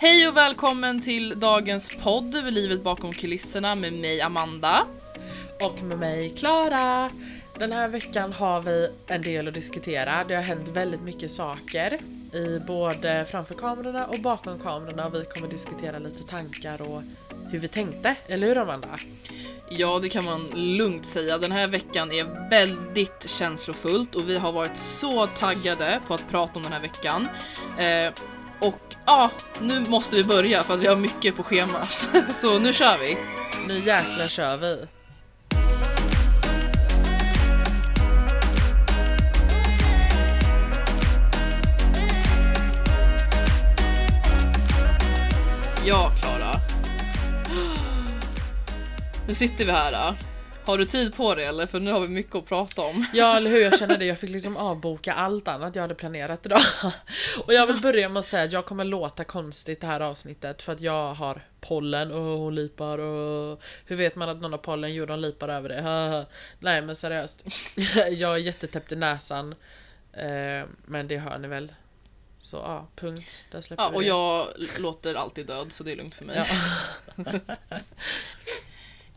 Hej och välkommen till dagens podd livet bakom kulisserna med mig Amanda. Och med mig Klara. Den här veckan har vi en del att diskutera. Det har hänt väldigt mycket saker i både framför kamerorna och bakom kamerorna. Vi kommer diskutera lite tankar och hur vi tänkte, eller hur Amanda? Ja, det kan man lugnt säga. Den här veckan är väldigt känslofullt och vi har varit så taggade på att prata om den här veckan. Eh, och ja, nu måste vi börja för att vi har mycket på schemat. Så nu kör vi! Nu jäklar kör vi! Ja, Klara. Nu sitter vi här. Då. Har du tid på dig eller? För nu har vi mycket att prata om. Ja eller hur, jag känner det. Jag fick liksom avboka allt annat jag hade planerat idag. Och jag vill börja med att säga att jag kommer låta konstigt det här avsnittet för att jag har pollen och hon lipar och hur vet man att någon har pollen? Jo de lipar över det. Nej men seriöst. Jag är jättetäppt i näsan. Eh, men det hör ni väl. Så ja, punkt. Där släpper Ja, och det. jag låter alltid död så det är lugnt för mig. Ja.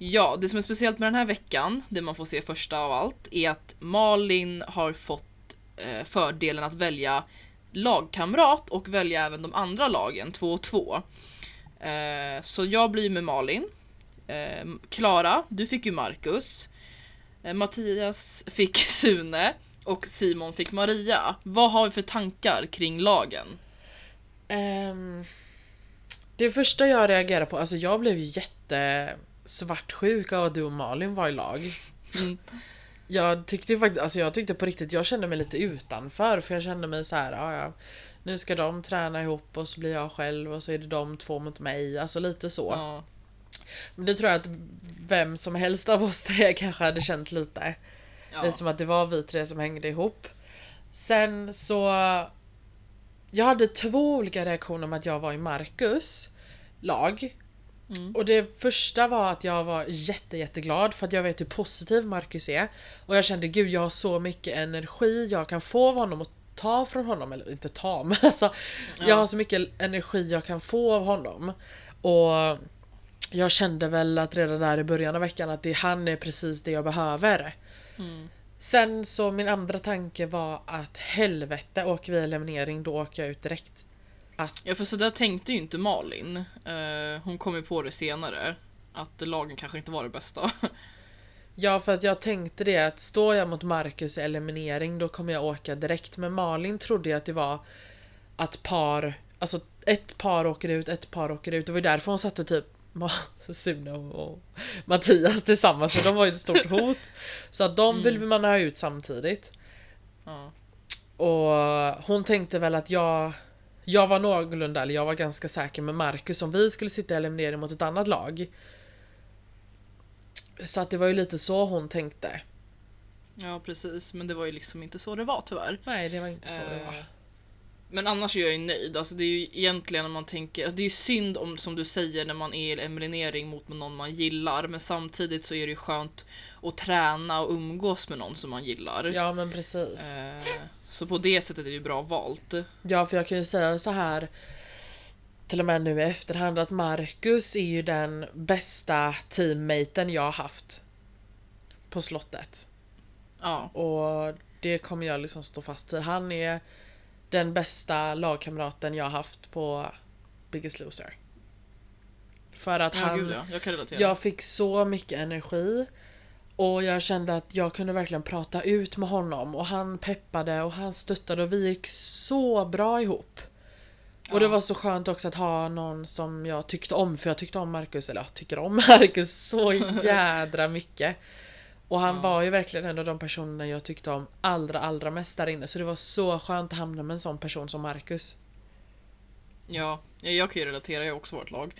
Ja, det som är speciellt med den här veckan, det man får se första av allt, är att Malin har fått eh, fördelen att välja lagkamrat och välja även de andra lagen, två och två. Eh, så jag blir med Malin. Eh, Klara, du fick ju Marcus. Eh, Mattias fick Sune. Och Simon fick Maria. Vad har vi för tankar kring lagen? Um, det första jag reagerade på, alltså jag blev ju jätte svartsjuk av att du och Malin var i lag. Mm. Jag tyckte faktiskt, alltså jag tyckte på riktigt, jag kände mig lite utanför för jag kände mig så här, ja ja. Nu ska de träna ihop och så blir jag själv och så är det de två mot mig, alltså lite så. Ja. Men det tror jag att vem som helst av oss tre kanske hade känt lite. Det är som att det var vi tre som hängde ihop. Sen så... Jag hade två olika reaktioner med att jag var i Marcus lag. Mm. Och det första var att jag var jätte jätteglad för att jag vet hur positiv Marcus är. Och jag kände gud jag har så mycket energi jag kan få av honom och ta från honom. Eller inte ta men alltså. Jag Ja. har så mycket energi jag kan få av honom. Och jag kände väl att redan där i början av veckan att det, han är precis det jag behöver. Mm. Sen så min andra tanke var att helvete åker vi eliminering då åker jag ut direkt. Att, Ja för så där tänkte ju inte Malin. Eh, hon kom ju på det senare. Att lagen kanske inte var det bästa. ja för att jag tänkte det att står jag mot Marcus i eliminering då kommer jag åka direkt. Men Malin trodde jag att det var att par, alltså ett par åker ut, ett par åker ut. Det var ju därför hon satte typ Sune och Mattias tillsammans för de var ju ett stort hot. Så att de vill man ha ut samtidigt. ja. Och hon tänkte väl att jag Jag var någorlunda, eller jag var ganska säker med Marcus om vi skulle sitta i eliminering mot ett annat lag. Så att det var ju lite så hon tänkte. ja precis, men det var ju liksom inte så det var tyvärr. Nej det var inte så det Eh, var. Men annars är jag ju nöjd. Alltså det är ju egentligen när man tänker, alltså det är ju synd om som du säger när man är i eliminering mot någon man gillar. Men samtidigt så är det ju skönt att träna och umgås med någon som man gillar. Ja men precis. Eh, så på det sättet är det ju bra valt. Ja för jag kan ju säga så här till och med nu i efterhand att Marcus är ju den bästa teammaten jag har haft. På slottet. Ja, Och det kommer jag liksom stå fast vid. Han är den bästa lagkamraten jag har haft på Biggest Loser. För att ja han, gud ja, jag jag fick så mycket energi. Och jag kände att jag kunde verkligen prata ut med honom. Och han peppade och han stöttade och vi gick så bra ihop. Och det Ja. var så skönt också att ha någon som jag tyckte om. För jag tyckte om Marcus, eller jag tycker om Marcus så jädra mycket. Och han Ja. var ju verkligen en av de personerna jag tyckte om allra allra mest där inne. Så det var så skönt att hamna med en sån person som Marcus. Ja, ja, jag kan ju relatera, jag har också varit lag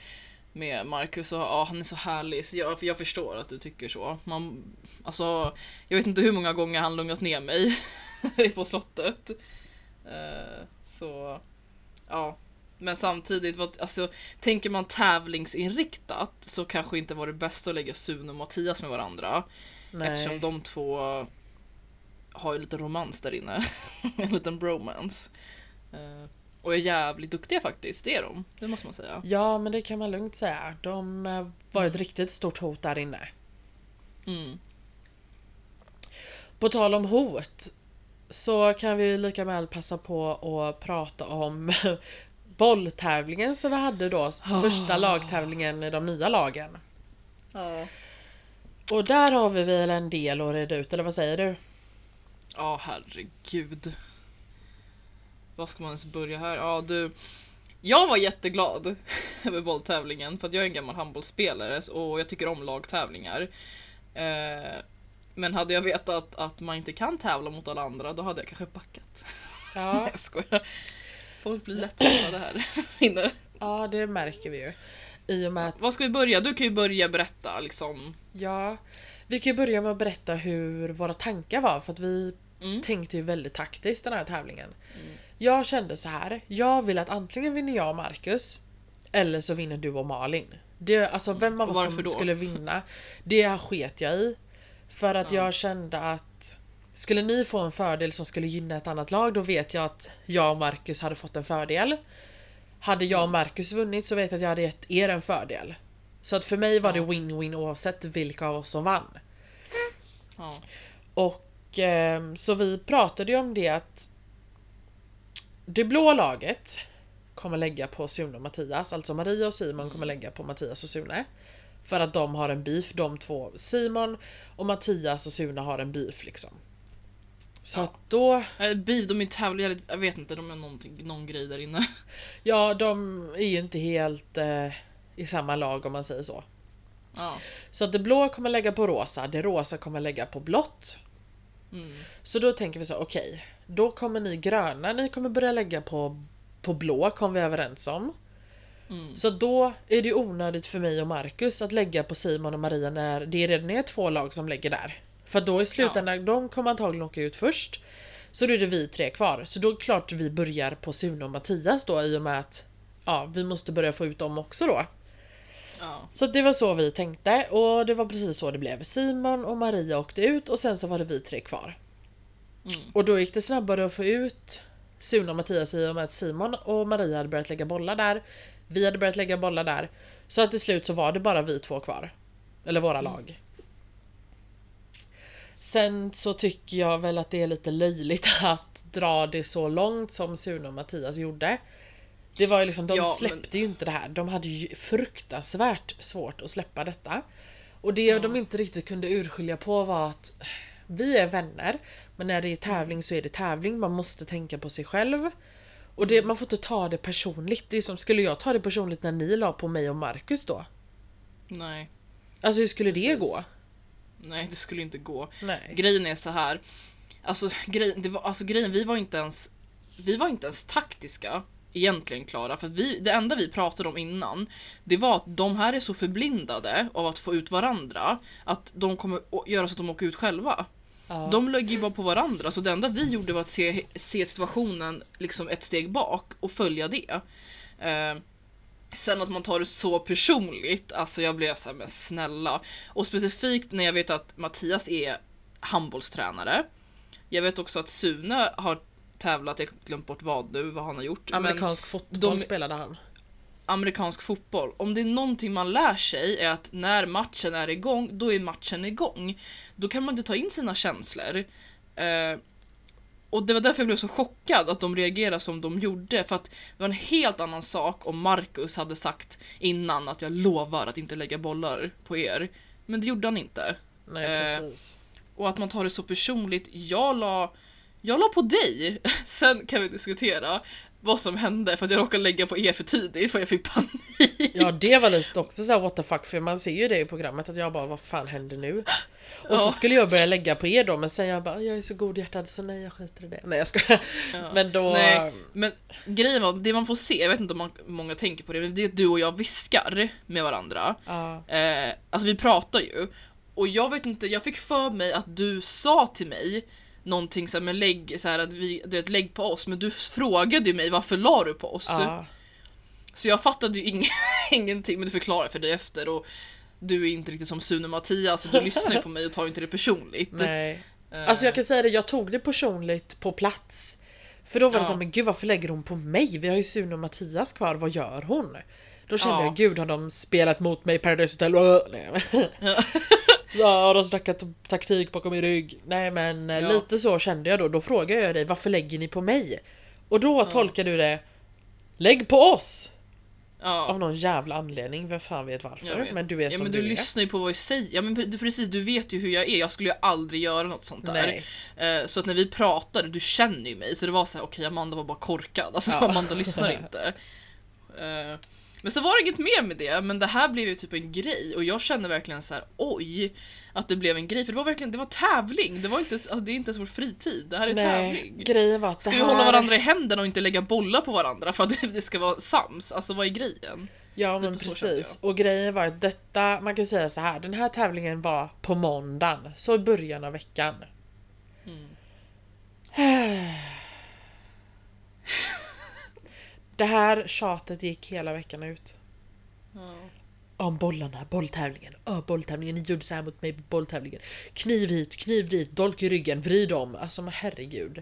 med Marcus och ja, han är så härlig. Så jag, jag förstår att du tycker så. Man, alltså, jag vet inte hur många gånger han lugnat ner mig på slottet. Eh, så, ja. Men samtidigt, alltså, tänker man tävlingsinriktat så kanske inte var det bästa att lägga Sune och Mattias med varandra. Eftersom de två har ju lite romans där inne. en liten bromance. Eh, Och är jävligt duktiga faktiskt, det är de. Det måste man säga. Ja, men det kan man lugnt säga. De eh, var ett riktigt stort hot där inne. Mm. På tal om hot så kan vi lika väl passa på att prata om bolltävlingen som vi hade då. Första lagtävlingen i de nya lagen. Ja. Och där har vi väl en del att reda ut, eller vad säger du? Ja, herregud. Var ska man ens börja här? Ja, du. Jag var jätteglad över bolltävlingen för att jag är en gammal handbollsspelare och jag tycker om lagtävlingar. Eh, men hade jag vetat att man inte kan tävla mot alla andra då hade jag kanske backat. Ja, Nej, jag skojar. Folk blir lättsamma här inne. ja det märker vi ju. I och med att, Vad ska vi börja? Du kan ju börja berätta liksom. ja, vi kan ju börja med att berätta hur våra tankar var för att vi Mm. tänkte ju väldigt taktiskt den här tävlingen. Mm. Jag kände så här. jag vill att antingen vinner jag och Marcus eller så vinner du och Malin. Det, alltså vem av Och oss som då? skulle vinna, det sket jag i. För att Ja. jag kände att skulle ni få en fördel som skulle gynna ett annat lag då vet jag att jag och Marcus hade fått en fördel. Hade jag och Mm. Marcus vunnit så vet jag att jag hade gett er en fördel. Så att för mig var det win-win oavsett vilka av oss som vann. Ja. Och ehm, så vi pratade ju om det att det blå laget kommer lägga på Sune och Mattias, alltså Maria och Simon kommer lägga på Mattias och Sune. För att de har en beef de två. Simon och Mattias och Sune har en beef liksom. Så Ja. att då, Eh, Beef, de är tävlingar, jag vet inte, de är någonting, någon grej där inne. ja de är ju inte helt eh, i samma lag om man säger så. Ja. Så att det blå kommer lägga på rosa, det rosa kommer lägga på blått. Mm. Så då tänker vi så, okej, då kommer ni gröna, ni kommer börja lägga på, på blå, kom vi överens om. Mm. Så då är det onödigt för mig och Marcus att lägga på Simon och Maria när det redan är två lag som lägger där. För då i slutändan, de kommer antagligen åka ut först. Så då är det vi tre kvar. Så då är det klart vi börjar på Sune och Mattias då i och med att ja, vi måste börja få ut dem också då. Ja. Så det var så vi tänkte och det var precis så det blev. Simon och Maria åkte ut och sen så var det vi tre kvar. Mm. Och då gick det snabbare att få ut Sune och Mattias i och med att Simon och Maria hade börjat lägga bollar där. Vi hade börjat lägga bollar där. Så att till slut så var det bara vi två kvar. Eller våra lag. Sen så tycker jag väl att det är lite löjligt att dra det så långt som Sune och Mattias gjorde. Det var ju liksom, de Ja, men- släppte ju inte det här. De hade ju fruktansvärt svårt att släppa detta. Och det de inte riktigt kunde urskilja på var att vi är vänner, men när det är tävling så är det tävling. Man måste tänka på sig själv. Och det, man får inte ta det personligt. Det är som, skulle jag ta det personligt när ni la på mig och Marcus då? Nej. Alltså hur skulle det Precis. gå? Nej, det skulle inte gå. Nej. Grejen är så här. Alltså, grej, det var, alltså grejen, vi var inte ens Vi var inte ens taktiska egentligen Klara, för vi, det enda vi pratade om innan Det var att de här är så förblindade av att få ut varandra Att de kommer göra så att de åker ut själva Ja. De lägger ju bara på varandra, så det enda vi gjorde var att se, se situationen liksom ett steg bak och följa det. Eh, sen att man tar det så personligt, alltså jag blev såhär, men snälla. Och specifikt när jag vet att Mattias är handbollstränare. Jag vet också att Sune har tävlat, jag har glömt bort vad nu, vad han har gjort. men- Amerikansk fotboll de- spelade han. Amerikansk fotboll. Om det är någonting man lär sig är att när matchen är igång, då är matchen igång. Då kan man inte ta in sina känslor. Eh, och det var därför jag blev så chockad att de reagerade som de gjorde. För att det var en helt annan sak om Marcus hade sagt innan att jag lovar att inte lägga bollar på er. Men det gjorde han inte. Nej Eh. Och att man tar det så personligt. Jag la, jag la på dig. Sen kan vi diskutera vad som hände för att jag råkade lägga på er för tidigt för jag fick panik. Ja det var lite också såhär what the fuck för man ser ju det i programmet att jag bara vad fan händer nu? Och så Ja. skulle jag börja lägga på er då men sen jag bara jag är så godhjärtad så nej jag skiter i det. Nej jag skojar. Ja. Men då... Nej, men grejen var, det man får se, jag vet inte om man, många tänker på det, men det är att du och jag viskar med varandra. Ja. Eh, alltså vi pratar ju. Och jag vet inte, jag fick för mig att du sa till mig någonting såhär med lägg, så här att vi, du vet lägg på oss, men du frågade ju mig varför la du på oss? ja. Så jag fattade ju ing- ingenting, men du förklarade för dig efter och du är inte riktigt som Sune och Mattias och du lyssnar ju på mig och tar inte det personligt. Nej. Eh, Alltså jag kan säga det, jag tog det personligt på plats. För då var det Ja. så här, men gud varför lägger hon på mig? Vi har ju Sune och Mattias kvar, vad gör hon? Då kände Ja. jag, gud har de spelat mot mig i Paradise Hotel? Men- Ja. Ja, har de snackat om taktik bakom min rygg? Nej men eh, Ja. lite så kände jag då. Då frågade jag dig, varför lägger ni på mig? Och då tolkar du det, lägg på oss! Ja. Av någon jävla anledning, vem fan vet varför? vet. Men du är ja, som men du, du lyssnar ju på vad jag säger. Ja men pre- precis, du vet ju hur jag är. Jag skulle ju aldrig göra något sånt där. Nej. Eh, Så att när vi pratade, du känner ju mig. Så det var så här: okej Amanda var bara korkad. Alltså Ja. Amanda lyssnar inte. Men så var det inget mer med det. Men det här blev ju typ en grej. Och jag kände verkligen så här: oj. Att det blev en grej. För det var verkligen, det var tävling. Det var inte, alltså, det är inte ens vår fritid. Det här är Nej, tävling. grejen var att Ska det vi här... hålla varandra i händerna och inte lägga bollar på varandra för att det ska vara sams? Alltså vad är grejen? Ja men Lite precis. Och grejen var att detta, man kan säga så här, den här tävlingen var på måndagen, så i början av veckan. Mm. Det här tjatet gick hela veckan ut. Ja. Om bollarna, bolltävlingen, Åh, bolltävlingen, ni gjorde så här mot mig på bolltävlingen. Kniv hit, kniv dit, dolk i ryggen, vrid om. Alltså men herregud.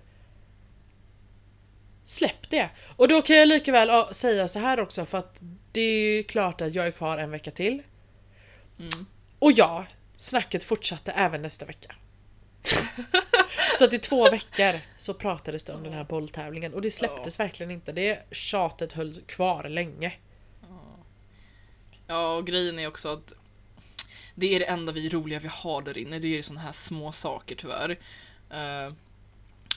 Släpp det! Och då kan jag lika väl säga så här också för att det är ju klart att jag är kvar en vecka till. Mm. Och ja, snacket fortsatte även nästa vecka. så att i två veckor så pratades det om den här bolltävlingen och det släpptes verkligen inte. Det tjatet höll kvar länge. Ja, och grejen är också att det är det enda vi roliga vi har där inne. Det är ju såna här små saker tyvärr. Eh,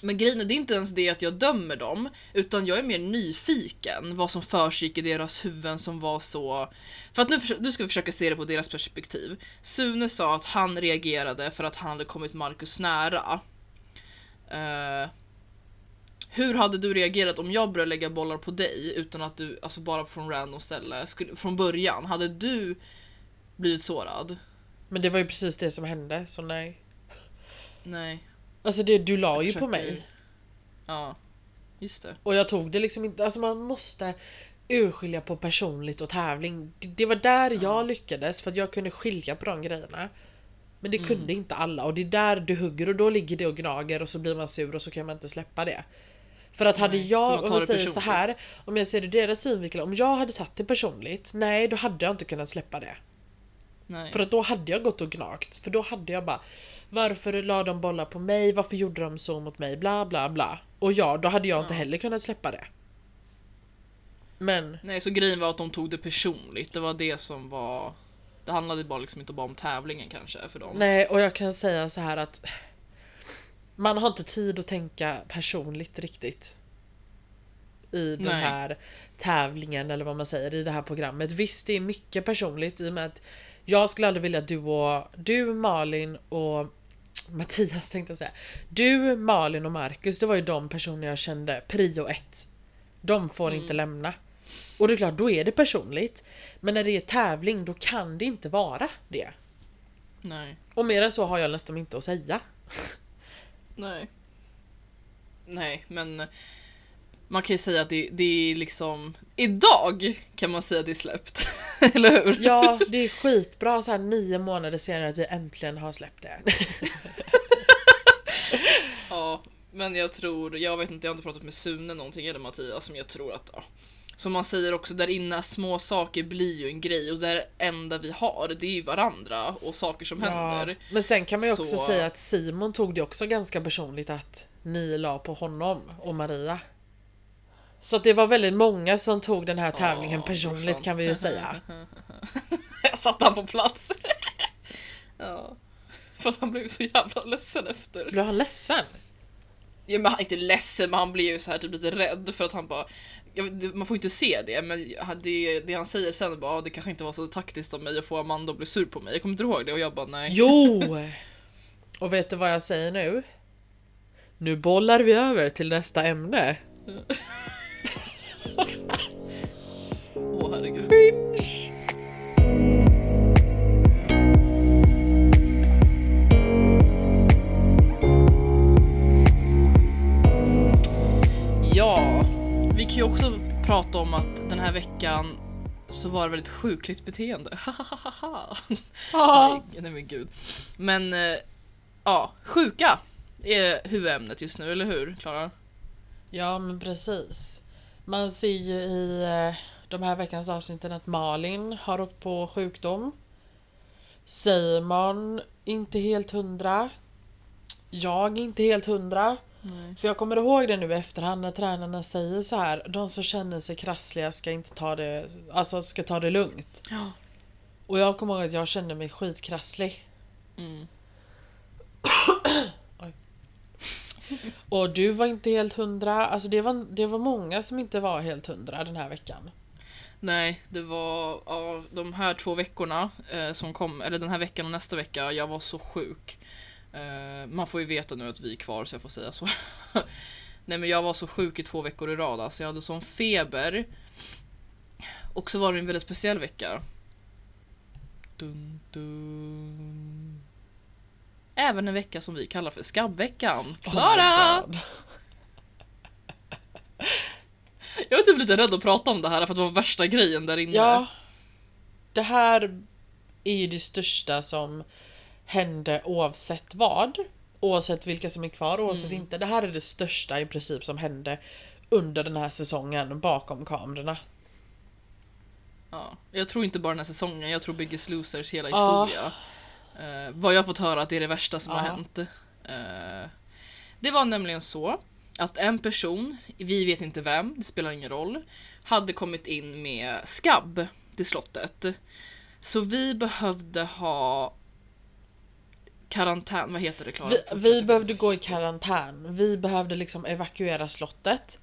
men grejen är, det är inte ens det att jag dömer dem, utan jag är mer nyfiken vad som försiggick i deras huvuden som var så... För att nu, nu ska vi försöka se det på deras perspektiv. Sune sa att han reagerade för att han hade kommit Marcus nära. Eh, hur hade du reagerat om jag började lägga bollar på dig utan att du, alltså bara från random ställe, skulle, från början? Hade du blivit sårad? Men det var ju precis det som hände, så nej. Nej. Alltså det, du la jag ju på mig. Ja, just det. Och jag tog det liksom inte, alltså man måste urskilja på personligt och tävling. Det, det var där jag lyckades för att jag kunde skilja på de grejerna. Men det kunde inte alla och det är där du hugger och då ligger det och gnager och så blir man sur och så kan man inte släppa det. För att hade Nej, jag, om jag säger så här, om jag ser det deras synvinkel, om jag hade tagit det personligt, nej då hade jag inte kunnat släppa det. Nej. För att då hade jag gått och gnagt. För då hade jag bara Varför la de bollar på mig? Varför gjorde de så mot mig? Bla bla bla. Och ja, då hade jag inte Ja. heller kunnat släppa det. Men Nej, så grejen var att de tog det personligt. Det var det som var... Det handlade bara liksom inte bara om tävlingen kanske för dem. nej, och jag kan säga så här att man har inte tid att tänka personligt riktigt. I den Nej. här tävlingen eller vad man säger i det här programmet. Visst, det är mycket personligt i och med att jag skulle aldrig vilja att du och du Malin och Mattias tänkte jag säga. Du, Malin och Marcus, det var ju de personer jag kände prio ett. De får Mm. inte lämna. Och det är klart, då är det personligt. Men när det är tävling, då kan det inte vara det. Nej. Och mer än så har jag nästan inte att säga. Nej. Nej, men man kan ju säga att det, det är liksom idag kan man säga att det är släppt. Eller hur? Ja, det är skitbra så här nio månader senare att vi äntligen har släppt det. Ja, men jag tror, jag vet inte, jag har inte pratat med Sune någonting eller Mattias, men jag tror att ja. Som man säger också, där inne små saker blir ju en grej och det enda vi har, det är ju varandra och saker som händer. Men sen kan man ju också Så- säga att Simon tog det också ganska personligt att ni la på honom och Maria. Så att det var väldigt många som tog den här tävlingen Ja, personligt kan vi ju säga. jag satte han på plats. ja. För att han blev så jävla ledsen efter. Blev han ledsen? Ja, men han inte ledsen men han blir ju så här typ lite rädd för att han bara jag, man får inte se det men det, det han säger sen bara "Ah, det kanske inte var så taktiskt av mig att få Amanda att bli sur på mig. Jag kommer inte ihåg det och jag bara nej. Jo! Och vet du vad jag säger nu? Nu bollar vi över till nästa ämne. Åh herregud. Cringe! Ja, kan ju också prata om att den här veckan så var det väldigt sjukligt beteende. Nej, nej men gud. Men eh, ja, sjuka är huvudämnet just nu, eller hur Klara? Ja men precis. Man ser ju i eh, de här veckans avsnitten att Malin har åkt på sjukdom. Simon inte helt hundra. Jag inte helt hundra. Nej. För jag kommer ihåg det nu i efterhand när tränarna säger så här. De som känner sig krassliga ska inte ta det, alltså ska ta det lugnt. Ja. Och jag kommer ihåg att jag kände mig skitkrasslig. Mm. Och du var inte helt hundra. Alltså det var, det var många som inte var helt hundra den här veckan. Nej, det var av de här två veckorna eh, som kom, eller den här veckan och nästa vecka, jag var så sjuk. Eh, man får ju veta nu att vi är kvar så jag får säga så. Nej men jag var så sjuk i två veckor i rad, alltså jag hade sån feber. Och så var det en väldigt speciell vecka. Dun, dun. Även en vecka som vi kallar för skabbveckan. Klara! Oh jag är typ lite rädd att prata om det här för att det var värsta grejen där inne. Ja. Det här är ju det största som hände oavsett vad. Oavsett vilka som är kvar, oavsett Mm. inte. Det här är det största i princip som hände under den här säsongen bakom kamerorna. Ja, jag tror inte bara den här säsongen, jag tror Biggest Losers hela Ja. historia. Eh, vad jag har fått höra att det är det värsta som har Ja. hänt. Eh, det var nämligen så att en person, vi vet inte vem, det spelar ingen roll, hade kommit in med skabb till slottet. Så vi behövde ha karantän, vad heter det Klara? Vi, vi behövde gå i karantän. Vi behövde liksom evakuera slottet.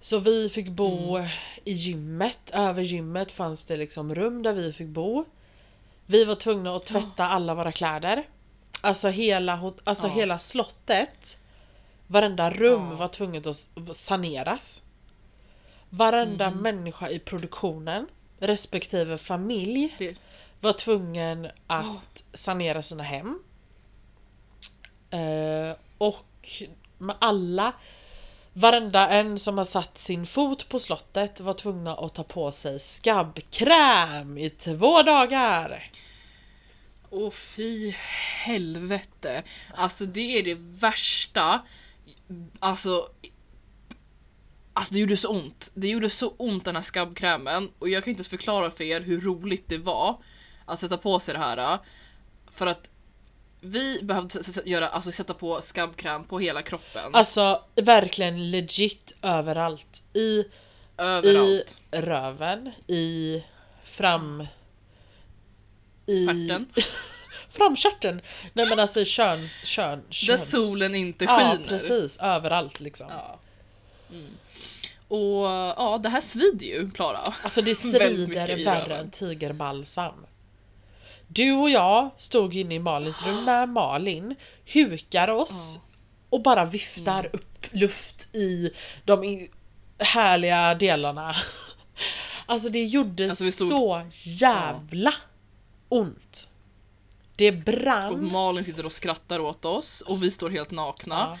Så vi fick bo Mm. i gymmet. Över gymmet fanns det liksom rum där vi fick bo. Vi var tvungna att tvätta alla våra kläder. Alltså hela, alltså Ja. hela slottet. Varenda rum Ja. var tvunget att saneras. Varenda Mhm. människa i produktionen respektive familj Det- var tvungen att Ja. sanera sina hem. Eh, och med alla, varenda en som har satt sin fot på slottet var tvungna att ta på sig skabbkräm i två dagar. Åh fy helvete. Alltså det är det värsta. Alltså. Alltså det gjorde så ont. Det gjorde så ont den här skabbkrämen. Och jag kan inte ens förklara för er hur roligt det var. Att sätta på sig det här. Eh, för att vi behövde göra, alltså sätta på skabbkräm på hela kroppen. Alltså verkligen legit överallt. I, överallt. i röven, i fram... I Stjärten. framkörteln! Nej men alltså i köns... Kön, Där köns- solen inte Ja skiner. precis, överallt liksom. Ja. Mm. Och ja, det här svider ju Klara. Alltså det svider värre än tigerbalsam. Du och jag stod inne i Malins rum med Malin, hukar oss och bara viftar Mm. upp luft i de härliga delarna. Alltså det gjorde Alltså, stod- så jävla ont. Det brann. Och Malin sitter och skrattar åt oss och vi står helt nakna Ja.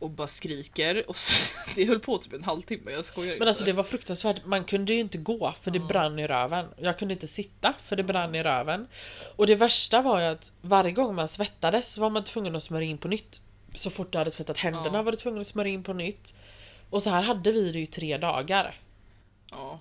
Och bara skriker. Och så, det höll på typ en halvtimme, jag skojar Men inte. alltså det var fruktansvärt, man kunde ju inte gå för det brann i röven. Jag kunde inte sitta för det brann i röven. Och det värsta var ju att varje gång man svettades var man tvungen att smörja in på nytt. Så fort du hade tvättat händerna Ja. var du tvungen att smörja in på nytt. Och så här hade vi det ju i tre dagar. Ja.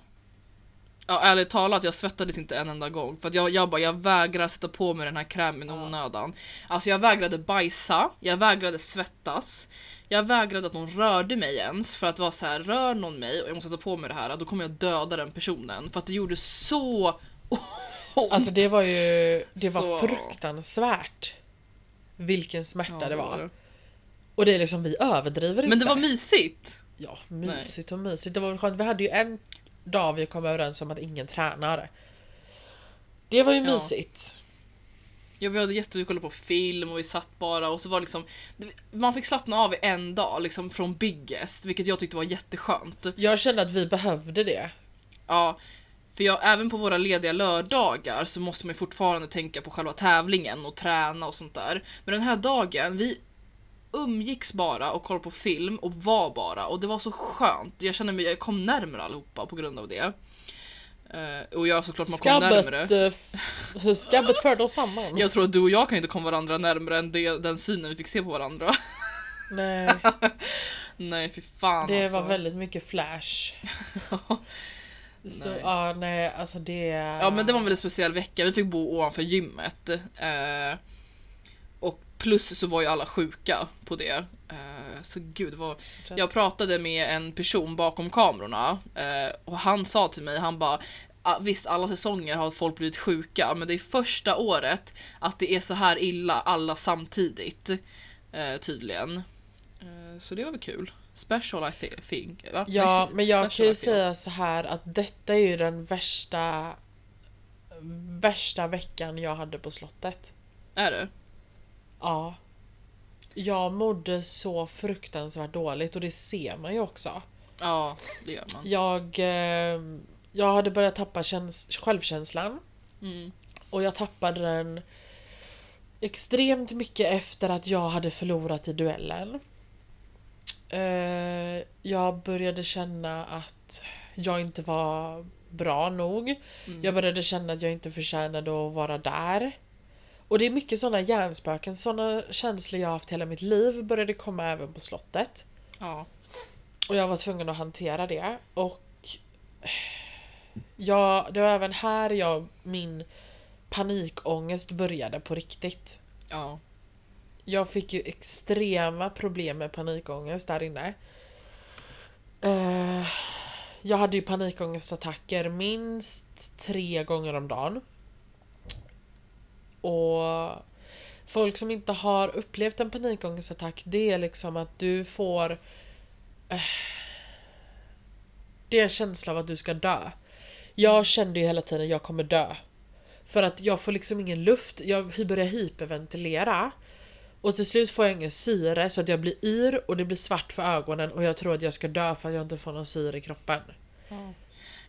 Ja ärligt talat, jag svettades inte en enda gång. För att jag, jag bara, jag vägrar sätta på mig den här krämen i onödan. Alltså jag vägrade bajsa, jag vägrade svettas. Jag vägrade att någon rörde mig ens för att vara så här, rör någon mig och jag måste sätta på mig det här, då kommer jag döda den personen. För att det gjorde så ont. Alltså det var ju, det var Så. fruktansvärt. Vilken smärta Ja, det var. Och det är liksom, vi överdriver Men inte. det var mysigt. Ja, mysigt och mysigt. Det var skönt. Vi hade ju en dag vi kom överens om att ingen tränar. Det var ju Ja. mysigt. Ja, vi hade jätteroligt kolla på film och vi satt bara och så var liksom Man fick slappna av i en dag liksom från Biggest, vilket jag tyckte var jätteskönt. Jag kände att vi behövde det. Ja, för jag, även på våra lediga lördagar så måste man ju fortfarande tänka på själva tävlingen och träna och sånt där. Men den här dagen, vi umgicks bara och kollade på film och var bara och det var så skönt. Jag kände mig, jag kom närmare allihopa på grund av det. Eh, och jag såklart man kom närmare. Skabbet, f- skabbet förde oss samman. Jag tror att du och jag kan inte komma varandra närmare än det, den synen vi fick se på varandra. Nej. Nej fy fan Det alltså. var väldigt mycket flash. Stod, Nej. ja nej alltså det... Ja men det var en väldigt speciell vecka, vi fick bo ovanför gymmet. Eh, plus så var ju alla sjuka på det. Eh, så gud, var... Jag pratade med en person bakom kamerorna eh, och han sa till mig, han bara "Ah, Visst, alla säsonger har folk blivit sjuka, men det är första året att det är så här illa alla samtidigt. Eh, tydligen. Så det var väl kul. Special I thi- think. Va? Ja men jag kan ju säga så här att detta är ju den värsta Värsta veckan jag hade på slottet. Är det? Ja. Jag mådde så fruktansvärt dåligt och det ser man ju också. Ja, det gör man. Jag, eh, jag hade börjat tappa käns- självkänslan Mm. och jag tappade den extremt mycket efter att jag hade förlorat i duellen. Eh, jag började känna att jag inte var bra nog. Mm. Jag började känna att jag inte förtjänade att vara där. Och det är mycket sådana hjärnspöken, sådana känslor jag haft hela mitt liv började komma även på slottet. Ja. Och jag var tvungen att hantera det. Och ja, det var även här jag, min panikångest började på riktigt. Ja. Jag fick ju extrema problem med panikångest där inne. Eh, jag hade ju panikångestattacker minst tre gånger om dagen. Och folk som inte har upplevt en panikångestattack det är liksom att du får eh, Det är en känsla av att du ska dö. Jag kände ju hela tiden jag kommer dö. För att jag får liksom ingen luft, jag börjar hyperventilera. Och till slut får jag ingen syre så att jag blir yr och det blir svart för ögonen och jag tror att jag ska dö för att jag inte får någon syre i kroppen.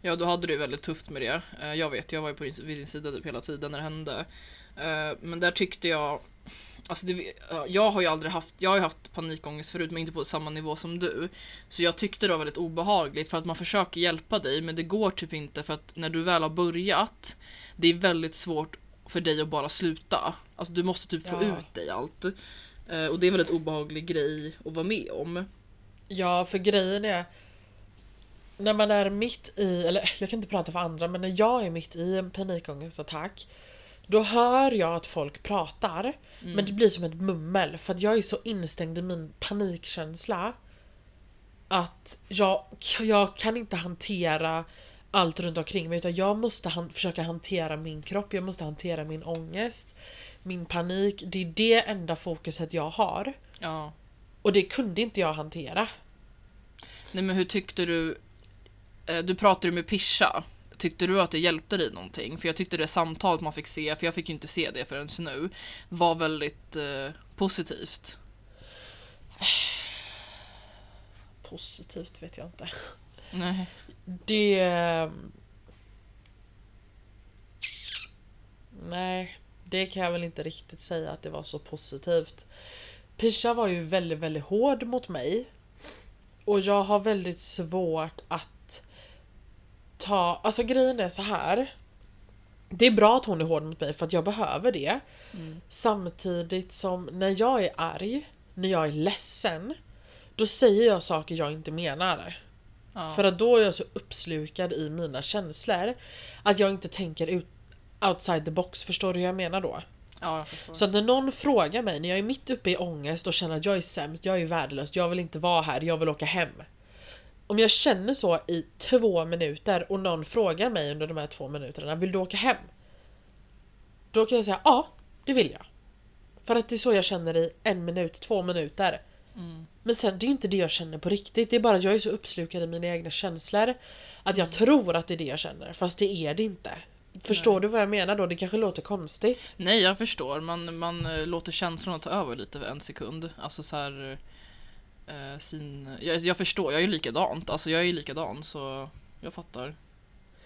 Ja, då hade du väldigt tufft med det. Eh, Jag vet, jag var ju på din, vid din sida typ hela tiden när det hände. Eh, Men där tyckte jag, alltså det, ja, jag har ju aldrig haft, jag har ju haft panikångest förut men inte på samma nivå som du. Så jag tyckte det var väldigt obehagligt för att man försöker hjälpa dig men det går typ inte för att när du väl har börjat, det är väldigt svårt för dig att bara sluta. Alltså du måste typ få Ja. ut dig allt. Eh, Och det är en väldigt obehaglig grej att vara med om. Ja, för grejen är när man är mitt i, eller jag kan inte prata för andra, men när jag är mitt i en panikångestattack då hör jag att folk pratar men det blir som ett mummel för att jag är så instängd i min panikkänsla att jag, jag kan inte hantera allt runt omkring mig utan jag måste han, försöka hantera min kropp, jag måste hantera min ångest, min panik. Det är det enda fokuset jag har. Ja. Och det kunde inte jag hantera. Nej men hur tyckte du, eh, du pratade med Pisha. Tyckte du att det hjälpte dig någonting? För jag tyckte det samtalet man fick se, för jag fick ju inte se det förrän nu, var väldigt eh, positivt. Positivt vet jag inte. Nej. Det... Nej, det kan jag väl inte riktigt säga att det var så positivt. Pisha var ju väldigt, väldigt hård mot mig. Och jag har väldigt svårt att ta... Alltså grejen är så här. Det är bra att hon är hård mot mig för att jag behöver det. Mm. Samtidigt som när jag är arg, när jag är ledsen, då säger jag saker jag inte menar. Ja. För att då är jag så uppslukad i mina känslor att jag inte tänker ut outside the box. Förstår du hur jag menar då? ja, jag förstår. Så att när någon frågar mig när jag är mitt uppe i ångest och känner att jag är sämst, jag är värdelös, jag vill inte vara här, jag vill åka hem. Om jag känner så i två minuter och någon frågar mig under de här två minuterna, vill du åka hem? Då kan jag säga ja, det vill jag. För att det är så jag känner i en minut, två minuter. Mm. Men sen det är inte det jag känner på riktigt. Det är bara att jag är så uppslukad i mina egna känslor. Att jag tror att det är det jag känner. Fast det är det inte. Förstår du vad jag menar då? Det kanske låter konstigt. Nej, jag förstår. Man, man eh, låter känslorna ta över lite för en sekund. Alltså så här... Eh, sin... jag, jag förstår, jag är ju likadant. Alltså jag är ju likadan så jag fattar.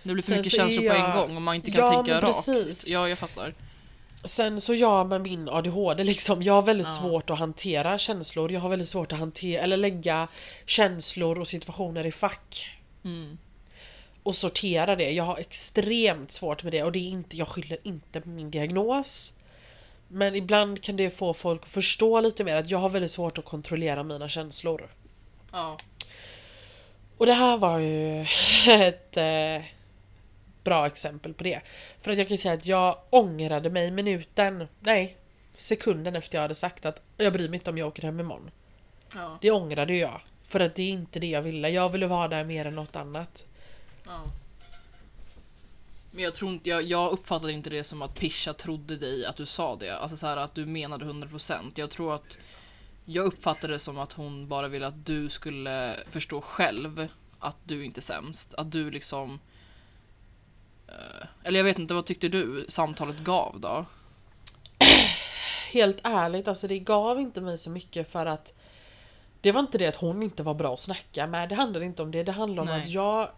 Det blir för Sen mycket så är känslor på en jag- gång och man inte kan Ja, tänka men rakt. precis. Ja, jag fattar. Sen så jag med min ADHD liksom. Jag har väldigt Ja. svårt att hantera känslor. Jag har väldigt svårt att hantera eller lägga känslor och situationer i fack. Mm. och sortera det. Jag har extremt svårt med det och det är inte, jag skyller inte på min diagnos. Men ibland kan det få folk att förstå lite mer att jag har väldigt svårt att kontrollera mina känslor. Ja. Och det här var ju ett eh, bra exempel på det. För att jag kan säga att jag ångrade mig minuten, nej, sekunden efter jag hade sagt att jag bryr mig inte om jag åker hem imorgon. Ja. Det ångrade jag. För att det är inte det jag ville. Jag ville vara där mer än något annat. ja. Men jag tror inte, jag, jag uppfattade inte det som att Pisha trodde dig att du sa det. Alltså så här att du menade 100%. Jag tror att jag uppfattade det som att hon bara ville att du skulle förstå själv att du inte är sämst. Att du liksom eh, Eller jag vet inte, vad tyckte du samtalet gav då? Helt ärligt, alltså det gav inte mig så mycket för att det var inte det att hon inte var bra att snacka med. Det handlar inte om det. Det handlar om Nej. att jag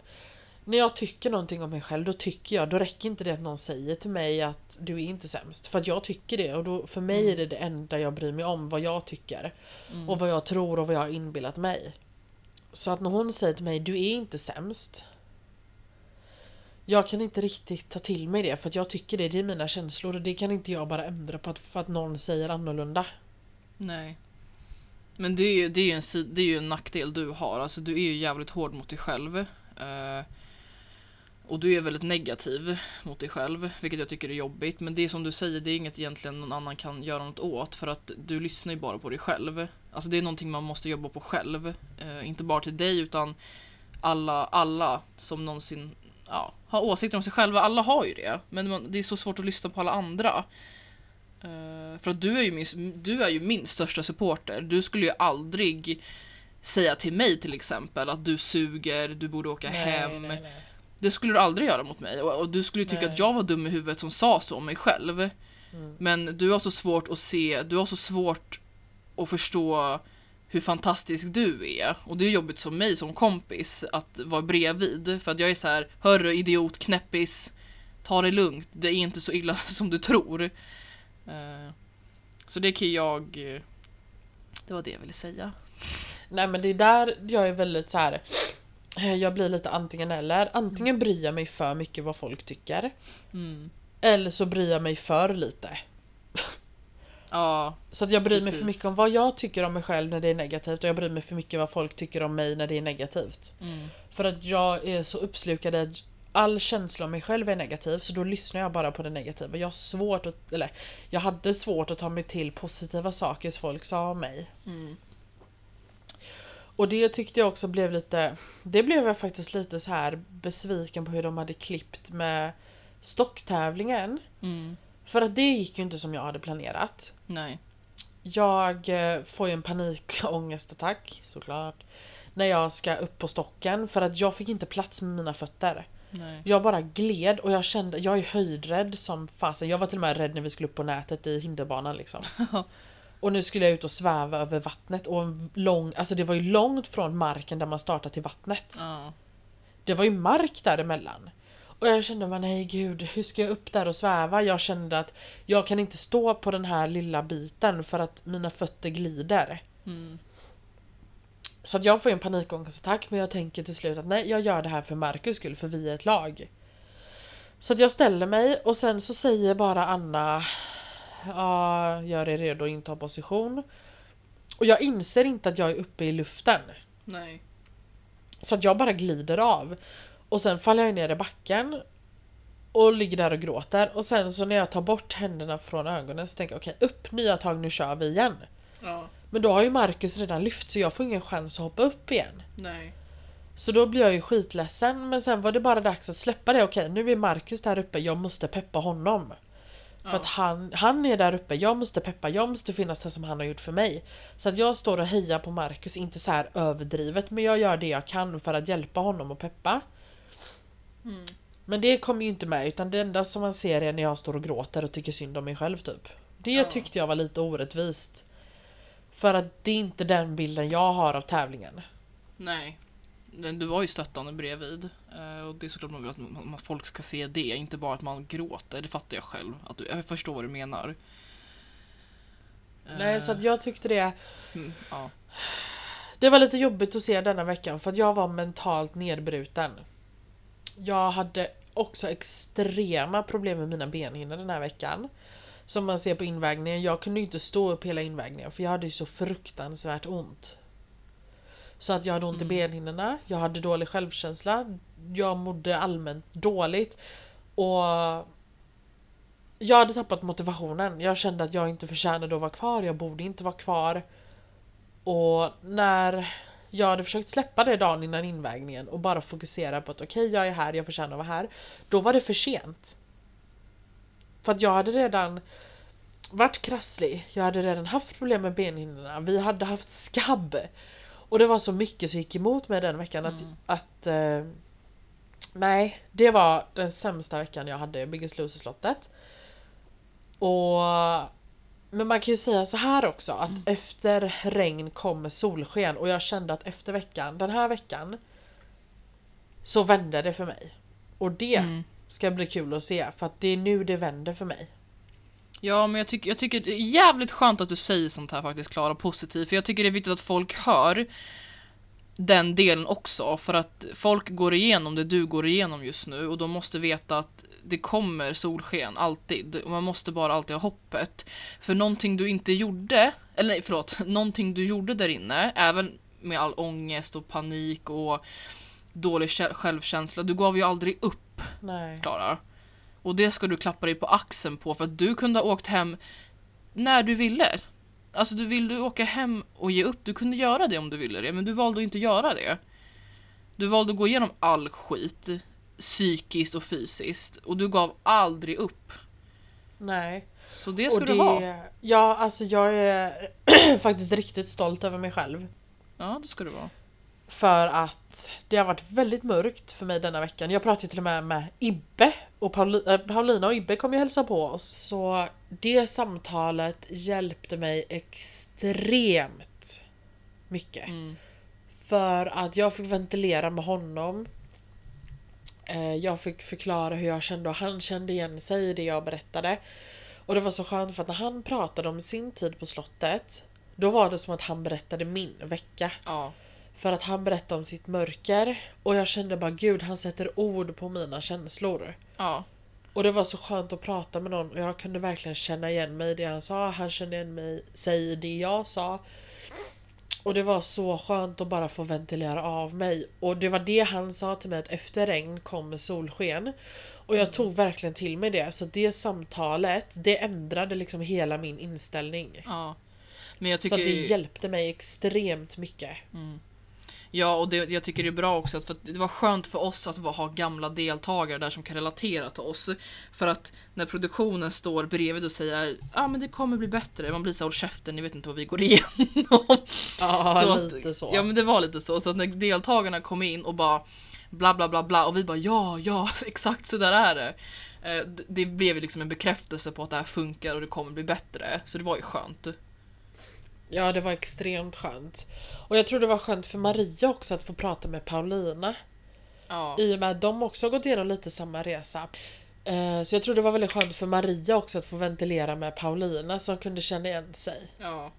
när jag tycker någonting om mig själv då tycker jag, då räcker inte det att någon säger till mig att du är inte sämst. För att jag tycker det och då, för mig är det det enda jag bryr mig om, vad jag tycker. Mm. Och vad jag tror och vad jag har inbillat mig. Så att när hon säger till mig, du är inte sämst. Jag kan inte riktigt ta till mig det för att jag tycker det, det är mina känslor och det kan inte jag bara ändra på att, för att någon säger annorlunda. Nej. Men det är ju, det är ju, en, det är ju en nackdel du har. Alltså du är ju jävligt hård mot dig själv. Eh, och du är väldigt negativ mot dig själv, vilket jag tycker är jobbigt. Men det är som du säger, det är inget egentligen någon annan kan göra något åt. För att du lyssnar ju bara på dig själv. Alltså det är någonting man måste jobba på själv. Eh, inte bara till dig utan alla, alla som någonsin ja, har åsikter om sig själva. Alla har ju det. Men man, det är så svårt att lyssna på alla andra. Eh, för att du är, ju min, du är ju min största supporter. Du skulle ju aldrig säga till mig till exempel att du suger, du borde åka hem. nej, nej. Det skulle du aldrig göra mot mig. Och, och du skulle tycka Nej. att jag var dum i huvudet som sa så om mig själv. Mm. Men du har så svårt att se, du har så svårt att förstå hur fantastisk du är. Och det är jobbigt som mig som kompis att vara bredvid. För att jag är så här, hörru idiot, knäppis, ta det lugnt, det är inte så illa som du tror. Eh, Så det kan jag... eh, Det var det jag ville säga. Nej men det är där jag är väldigt så här. Eh, Jag blir lite antingen eller. Antingen bryr jag mig för mycket vad folk tycker. Mm. Eller så bryr jag mig för lite. Ja, Så att jag bryr mig Precis. för mycket om vad jag tycker om mig själv när det är negativt och jag bryr mig för mycket vad folk tycker om mig när det är negativt. mm. För att jag är så uppslukad i att all känsla om mig själv är negativ så då lyssnar jag bara på det negativa. Jag har svårt att, eller jag hade svårt att ta mig till positiva saker som folk sa om mig. Mm. Och det tyckte jag också blev lite, det blev jag faktiskt lite så här besviken på hur de hade klippt med stocktävlingen. Mm. För att det gick ju inte som jag hade planerat. Nej. Jag eh, får ju en panikångestattack såklart. När jag ska upp på stocken för att jag fick inte plats med mina fötter. Nej. Jag bara gled och jag kände, jag är höjdrädd som fasen. Jag var till och med rädd när vi skulle upp på nätet i hinderbanan liksom. Och nu skulle jag ut och sväva över vattnet och en lång, alltså det var ju långt från marken där man startar till vattnet. Ja. Det var ju mark däremellan. Och jag kände bara nej gud, hur ska jag upp där och sväva? Jag kände att jag kan inte stå på den här lilla biten för att mina fötter glider. Mm. Så att jag får en panikångestattack men jag tänker till slut att nej jag gör det här för Marcus skull för vi är ett lag. Så att jag ställer mig och sen så säger bara Anna Ja, gör er redo att inta position. Och jag inser inte att jag är uppe i luften. Nej. Så att jag bara glider av. Och sen faller jag ner i backen. Och ligger där och gråter. Och sen så när jag tar bort händerna från ögonen så tänker jag okej upp nya tag nu kör vi igen. Ja. Men då har ju Marcus redan lyft så jag får ingen chans att hoppa upp igen. Nej. Så då blir jag ju skitledsen men sen var det bara dags att släppa det. Okej nu är Marcus där uppe, jag måste peppa honom. För att han, han är där uppe, jag måste peppa, jag måste finnas där som han har gjort för mig. Så att jag står och hejar på Marcus, inte så här överdrivet men jag gör det jag kan för att hjälpa honom och peppa. Mm. Men det kommer ju inte med utan det enda som man ser är när jag står och gråter och tycker synd om mig själv typ. Det Ja. tyckte jag var lite orättvist. För att det är inte den bilden jag har av tävlingen. Nej. Du var ju stöttande bredvid. eh, Och det är såklart man vill att folk ska se det, inte bara att man gråter. Det fattar jag själv. Att du, jag förstår vad du menar. Nej så att jag tyckte det Mm, ja. Det var lite jobbigt att se denna veckan för att jag var mentalt nedbruten. Jag hade också extrema problem med mina benhinnor den här veckan. Som man ser på invägningen. Jag kunde inte stå upp hela invägningen för jag hade ju så fruktansvärt ont. Så att jag hade ont i benhinnorna, jag hade dålig självkänsla, jag mådde allmänt dåligt. Och jag hade tappat motivationen. Jag kände att jag inte förtjänade att vara kvar, jag borde inte vara kvar. Och när jag hade försökt släppa det dagen innan invägningen och bara fokusera på att okej, okay, jag är här, jag förtjänar att vara här. Då var det för sent. För att jag hade redan varit krasslig, jag hade redan haft problem med benhinnorna, vi hade haft skabb. Och det var så mycket som gick emot mig den veckan att, mm. att uh, Nej, det var den sämsta veckan jag hade i Biggest Loser slottet. Och men man kan ju säga så här också att mm. efter regn kommer solsken och jag kände att efter veckan, den här veckan så vände det för mig. Och det mm. ska bli kul att se för att det är nu det vänder för mig. Ja men jag, tycker, jag tycker det är jävligt skönt att du säger sånt här faktiskt Klara, positivt. För jag tycker det är viktigt att folk hör den delen också. För att folk går igenom det du går igenom just nu och de måste veta att det kommer solsken, alltid. Och man måste bara alltid ha hoppet. För någonting du inte gjorde, eller nej, förlåt, någonting du gjorde där inne, även med all ångest och panik och dålig självkänsla, du gav ju aldrig upp. Nej. Klara. Och det ska du klappa dig på axeln på för att du kunde ha åkt hem när du ville. Alltså du vill du åka hem och ge upp, du kunde göra det om du ville det, men du valde att inte göra det. Du valde att gå igenom all skit psykiskt och fysiskt och du gav aldrig upp. Nej. Så det ska det, du ha. Ja, alltså jag är faktiskt riktigt stolt över mig själv. Ja, det ska du vara. För att det har varit väldigt mörkt för mig denna veckan. Jag pratade till och med med Ibbe och Pauli äh, Paulina och Ibbe kom ju hälsa på oss. Så det samtalet hjälpte mig extremt mycket. Mm. För att jag fick ventilera med honom. Eh, jag fick förklara hur jag kände och han kände igen sig i det jag berättade. Och det var så skönt för att när han pratade om sin tid på slottet Då var det som att han berättade min vecka. Ja. För att han berättade om sitt mörker och jag kände bara gud han sätter ord på mina känslor. Ja. Och det var så skönt att prata med någon och jag kunde verkligen känna igen mig i det han sa. Han kände igen mig, sig i det jag sa. Och det var så skönt att bara få ventilera av mig. Och det var det han sa till mig att efter regn kommer solsken. Och jag tog verkligen till mig det. Så det samtalet, det ändrade liksom hela min inställning. Ja. Men jag tycker... Så det hjälpte mig extremt mycket. Mm. Ja, och det, jag tycker det är bra också att för att det var skönt för oss att ha gamla deltagare där som kan relatera till oss. För att när produktionen står bredvid och säger ja ah, men det kommer bli bättre, man blir så håll käften, ni vet inte vad vi går igenom. Ja, så lite så. Ja men det var lite så, så att när deltagarna kom in och bara bla bla bla bla och vi bara ja, ja, exakt så där är det. Eh, det blev liksom en bekräftelse på att det här funkar och det kommer bli bättre. Så det var ju skönt. Ja, det var extremt skönt. Och jag tror det var skönt för Maria också att få prata med Paulina. Ja. I och med att de också gått igenom lite samma resa. Eh, så jag tror det var väldigt skönt för Maria också att få ventilera med Paulina som kunde känna igen sig. Ja.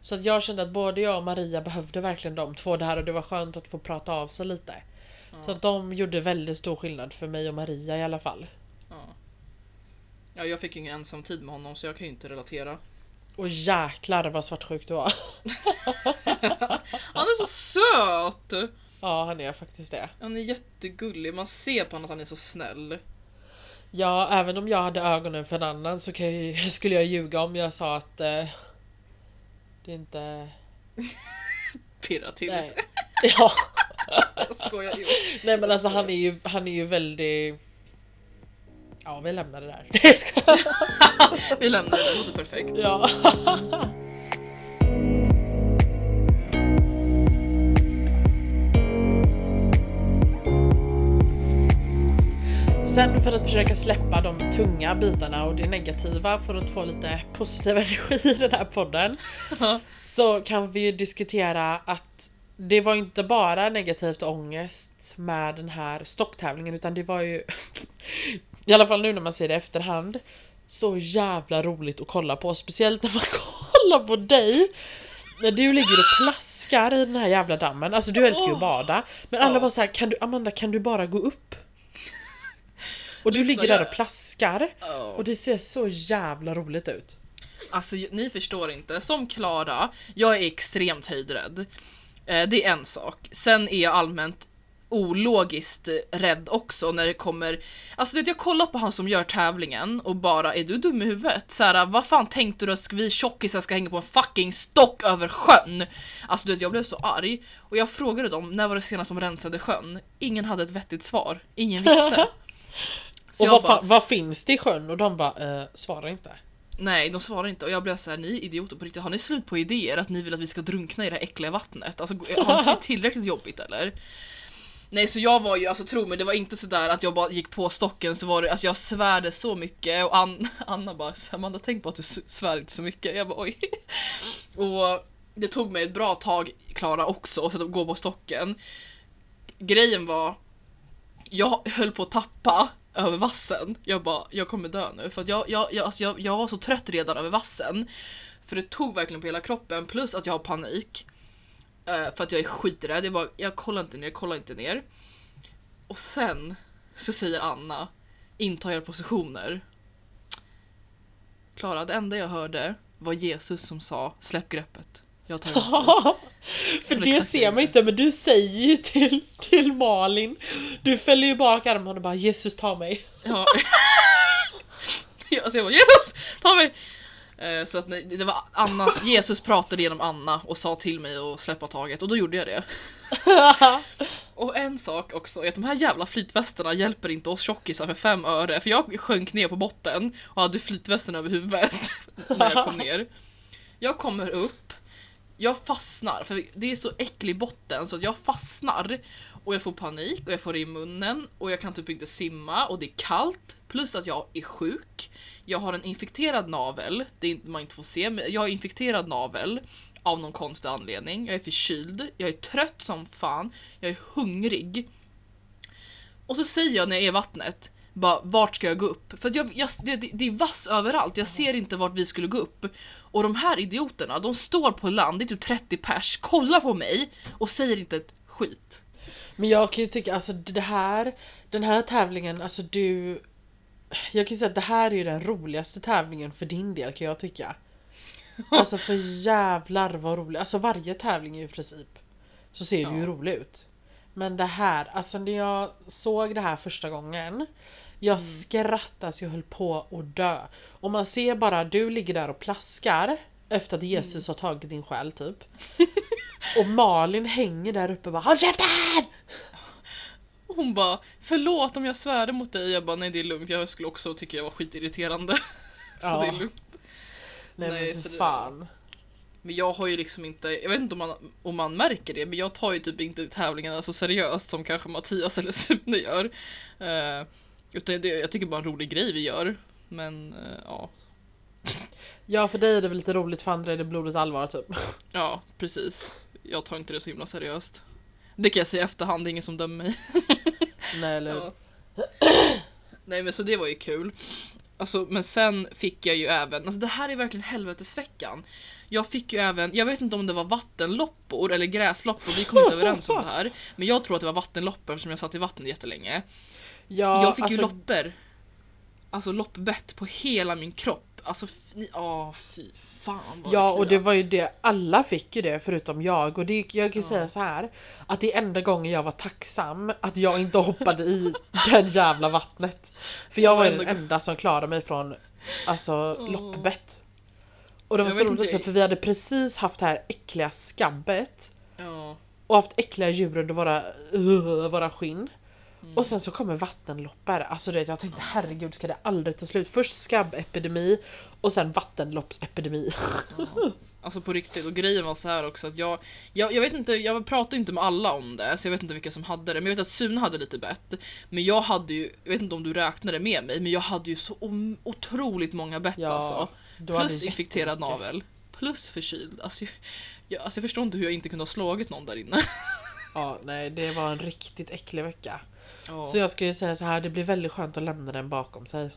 Så att jag kände att både jag och Maria behövde verkligen de två där och det var skönt att få prata av sig lite. Ja. Så att de gjorde väldigt stor skillnad för mig och Maria i alla fall. Ja, ja jag fick ju ingen ensam tid med honom så jag kan ju inte relatera. Och jäklar vad svartsjuk du var. han är så söt! Ja han är faktiskt det. Han är jättegullig, man ser på honom att han är så snäll. Ja, även om jag hade ögonen för en annan så jag, skulle jag ljuga om jag sa att eh, det inte... Pirra till Nej. Ja. jag skojar ju. Nej men alltså han är ju, han är ju väldigt Ja, vi lämnar det där. vi lämnar det där, det låter perfekt. Ja. Sen för att försöka släppa de tunga bitarna och det negativa för att få lite positiv energi i den här podden. så kan vi ju diskutera att det var inte bara negativt ångest med den här stocktävlingen utan det var ju I alla fall nu när man ser det i efterhand. Så jävla roligt att kolla på, speciellt när man kollar på dig. När du ligger och plaskar i den här jävla dammen, alltså du älskar ju att bada. Men alla var så här, kan du, Amanda kan du bara gå upp? Och du ligger där och plaskar. Och det ser så jävla roligt ut. Alltså ni förstår inte, som Klara, jag är extremt höjdrädd. Eh, det är en sak. Sen är jag allmänt ologiskt rädd också när det kommer, alltså du vet jag kollar på han som gör tävlingen och bara är du dum i huvudet? Såhär vad fan tänkte du att vi tjockisar ska hänga på en fucking stock över sjön? Alltså du vet jag blev så arg och jag frågade dem när var det senast de rensade sjön? Ingen hade ett vettigt svar, ingen visste. Så och vad, bara, vad finns det i sjön? Och de bara, eh, svarar inte. Nej, de svarar inte och jag blev såhär, ni idioter på riktigt, har ni slut på idéer att ni vill att vi ska drunkna i det här äckliga vattnet? Alltså har det tillräckligt jobbigt eller? Nej så jag var ju, alltså tro mig det var inte sådär att jag bara gick på stocken så var det, alltså jag svärde så mycket och Ann, Anna bara Amanda tänk på att du svär inte så mycket. Jag bara oj. Och det tog mig ett bra tag Klara också att gå på stocken. Grejen var, jag höll på att tappa över vassen. Jag bara, jag kommer dö nu för att jag, jag, jag, alltså jag, jag var så trött redan över vassen. För det tog verkligen på hela kroppen plus att jag har panik. Eh, för att jag är skiträdd. Jag bara, jag kollar inte ner, kollar inte ner. Och sen så säger Anna, inta era positioner. Klara, det enda jag hörde var Jesus som sa, släpp greppet. Jag tar emot dig." För det exakt ser man det. inte men du säger ju till, till Malin Du fäller ju bak armen och bara Jesus ta mig Ja. ja, så jag bara Jesus, ta mig! Eh, Så att det var Annas, Jesus pratade genom Anna och sa till mig att släppa taget och då gjorde jag det. Och en sak också är att de här jävla flytvästarna hjälper inte oss tjockisar för fem öre för jag sjönk ner på botten och hade flytvästen över huvudet när jag kom ner. Jag kommer upp, jag fastnar för det är så äcklig botten så att jag fastnar och jag får panik och jag får det i munnen och jag kan typ inte simma och det är kallt plus att jag är sjuk. Jag har en infekterad navel, det är inte, man inte får se, men jag har infekterad navel av någon konstig anledning. Jag är förkyld, jag är trött som fan, jag är hungrig. Och så säger jag när jag är i vattnet, bara vart ska jag gå upp? För att jag, jag, det, det det är vass överallt, jag ser inte vart vi skulle gå upp. Och de här idioterna, de står på land, det är typ 30 pers, kollar på mig och säger inte ett skit. Men jag kan ju tycka alltså det här Den här tävlingen, alltså du Jag kan ju säga att det här är ju den roligaste tävlingen för din del kan jag tycka. Alltså för jävlar vad roligt, alltså varje tävling i princip Så ser det ju Ja. rolig ut. Men det här, alltså när jag såg det här första gången Jag skrattade så jag höll på att dö. Och man ser bara du ligger där och plaskar Efter att Jesus har tagit din själ typ Och Malin hänger där uppe och bara HÅLL KÄFTEN! Hon bara förlåt om jag svärde mot dig, jag bara nej det är lugnt, jag skulle också tycka jag var skitirriterande. så Ja. det är lugnt. Nej, Nej, men för det- fan. Men jag har ju liksom inte, jag vet inte om man, om man märker det, men jag tar ju typ inte tävlingarna så seriöst som kanske Mattias eller Sune gör. Uh, utan det, jag tycker bara en rolig grej vi gör. Men eh, ja, Ja för dig är det väl lite roligt för andra är det blodigt allvar typ. ja precis. Jag tar inte det så himla seriöst. Det kan jag säga i efterhand, det är ingen som dömer mig. Nej eller? Ja. Nej men så det var ju kul. Alltså, men sen fick jag ju även, alltså det här är verkligen helvetesveckan. Jag fick ju även, jag vet inte om det var vattenloppor eller gräsloppor, vi kom inte överens om det här. Men jag tror att det var vattenloppor eftersom jag satt i vattnet jättelänge. Ja, jag fick alltså, ju loppor. Alltså loppbett på hela min kropp. Alltså, fy, åh fy fan vad Ja och det var ju det, alla fick ju det förutom jag. Och det, jag kan Ja. säga så här Att det är enda gången jag var tacksam att jag inte hoppade i den jävla vattnet. För jag Ja, var ju den enda som klarade mig från Alltså Åh. loppbett. Och det var Jag så roligt också för vi hade precis haft det här äckliga skabbet. Ja. Och haft äckliga djur under våra, uh, våra skinn Mm. Och sen så kommer vattenloppar, alltså det, jag tänkte herregud ska det aldrig ta slut? Först skabbepidemi och sen vattenloppsepidemi. Ja. Alltså på riktigt, och grejen var så här också att jag, jag, jag vet inte, jag pratade inte med alla om det så jag vet inte vilka som hade det men jag vet att Sune hade lite bett. Men jag hade ju, jag vet inte om du räknade med mig men jag hade ju så otroligt många bett Ja, alltså. Plus infekterad navel. Plus förkyld. Alltså jag, jag, alltså jag förstår inte hur jag inte kunde ha slagit någon där inne. Ja, nej det var en riktigt äcklig vecka. Ja, Så jag skulle säga så här, det blir väldigt skönt att lämna den bakom sig.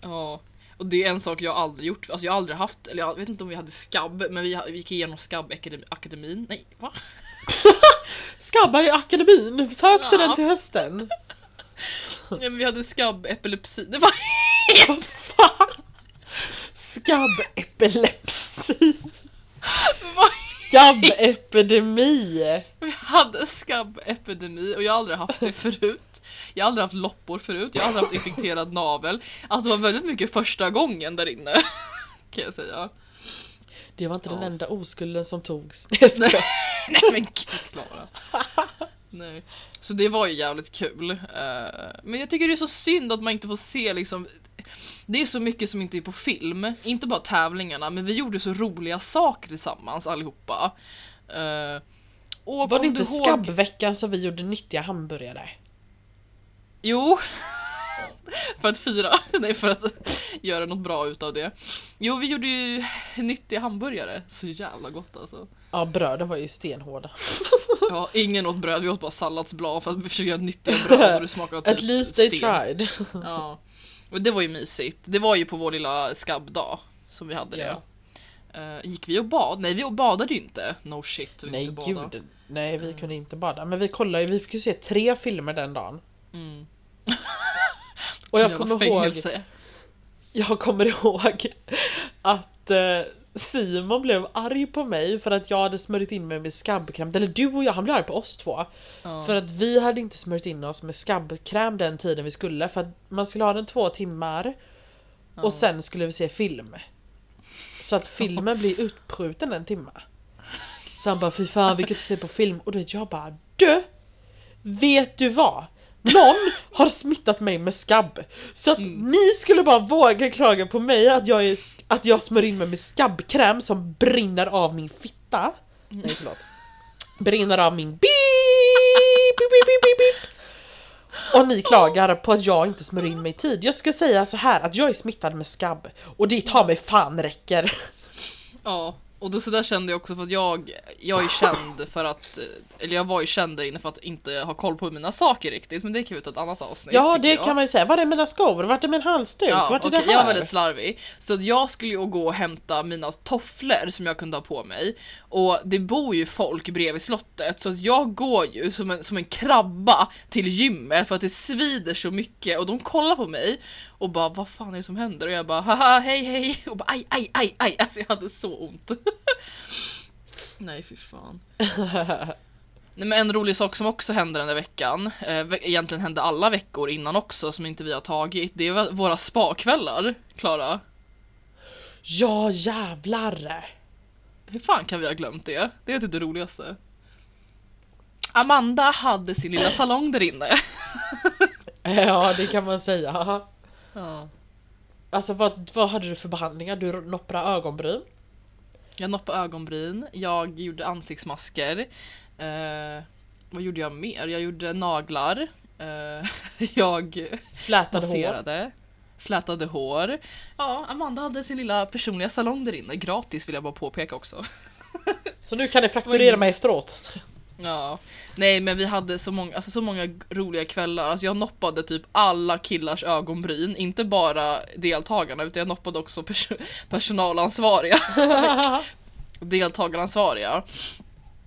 ja. Och det är en sak jag aldrig gjort, alltså jag har aldrig haft, eller jag vet inte om vi hade skabb, men vi, vi gick igenom skabbakademin. Nej, va? Skabba i akademin, sök till Ja. den till hösten. Nej, men vi hade skabbepilepsi. Det var Vad fan? Skabbepilepsi. Skabbepidemi! Vi hade skabbepidemi och jag har aldrig haft det förut. Jag har aldrig haft loppor förut, jag har aldrig haft infekterad navel. Alltså det var väldigt mycket första gången där inne. Kan jag säga. Det var inte den Ja. enda oskulden som togs. Skojar. Nej men gud Klara. Nej. Så det var ju jävligt kul. Eh, men jag tycker det är så synd att man inte får se liksom det är så mycket som inte är på film, inte bara tävlingarna, men vi gjorde så roliga saker tillsammans allihopa. Uh, och Var det inte ihåg- skabbveckan som vi gjorde nyttiga hamburgare? Jo. för att fira, nej för att göra något bra utav det. Jo vi gjorde ju nyttiga hamburgare, så jävla gott alltså. Ja bröden var ju stenhårda. Ja, ingen åt bröd, vi åt bara salladsblad för att vi försökte göra nyttiga bröd och det smakade typ At least they sten. tried. Ja. Och det var ju mysigt. Det var ju på vår lilla skabbdag som vi hade det. Eh, gick vi och bad? Nej vi badade ju inte. No shit. Vi Nej inte bada. gud. Nej vi kunde inte bada. Men vi kollade ju, vi fick ju se tre filmer den dagen. Mm. Och jag kommer ihåg, jag kommer ihåg att eh, Simon blev arg på mig för att jag hade smörjt in mig med skabbkräm. Eller du och jag, han blev arg på oss två. Ja. För att vi hade inte smörjt in oss med skabbkräm den tiden vi skulle. För att man skulle ha den två timmar. Ja. Och sen skulle vi se film. Så att filmen blir utbruten en timme. Så han bara fy fan vi kan inte se på film. Och då vet jag bara du! Vet du vad? Någon har smittat mig med skabb. Så att ni skulle bara våga klaga på mig att jag, är, att jag smörjer in mig med skabbkräm som brinner av min fitta. Nej förlåt. Brinner av min beep, beep, beep, beep, beep, beep. Och ni klagar på att jag inte smörjer in mig i tid. Jag ska säga så här att jag är smittad med skabb. Och det tar mig fan räcker. Ja, och då så där kände jag också för att jag, jag är känd för att, eh, eller jag var ju känd där inne för att inte ha koll på mina saker riktigt, men det kan vi ta ett annat avsnitt. Ja det jag. kan man ju säga. Var är mina skor? Vart är min halsduk? Ja, Vart är okej, det här? jag var väldigt slarvig. Så jag skulle ju gå och hämta mina tofflor som jag kunde ha på mig. Och det bor ju folk bredvid slottet så att jag går ju som en, som en krabba till gymmet för att det svider så mycket och de kollar på mig och bara vad fan är det som händer? Och jag bara haha hej hej och bara aj aj aj aj alltså jag hade så ont. Nej fy fan. Nej, men en rolig sak som också hände den där veckan, eh, egentligen hände alla veckor innan också som inte vi har tagit, det var våra spakvällar, Klara. Ja jävlar! Hur fan kan vi ha glömt det? Det är typ det roligaste. Amanda hade sin lilla salong där inne. Ja det kan man säga. Ja. Alltså vad, vad hade du för behandlingar? Du nopprade ögonbryn? Jag noppade ögonbryn, jag gjorde ansiktsmasker. Eh, vad gjorde jag mer? Jag gjorde naglar. Eh, jag Flätade hår? masserade. Flätade hår. Ja, Amanda hade sin lilla personliga salong där inne. Gratis vill jag bara påpeka också. Så nu kan ni frakturera mig efteråt. Ja, nej men vi hade så många, alltså så många roliga kvällar. Alltså jag noppade typ alla killars ögonbryn, inte bara deltagarna utan jag noppade också pers- personalansvariga. deltagaransvariga.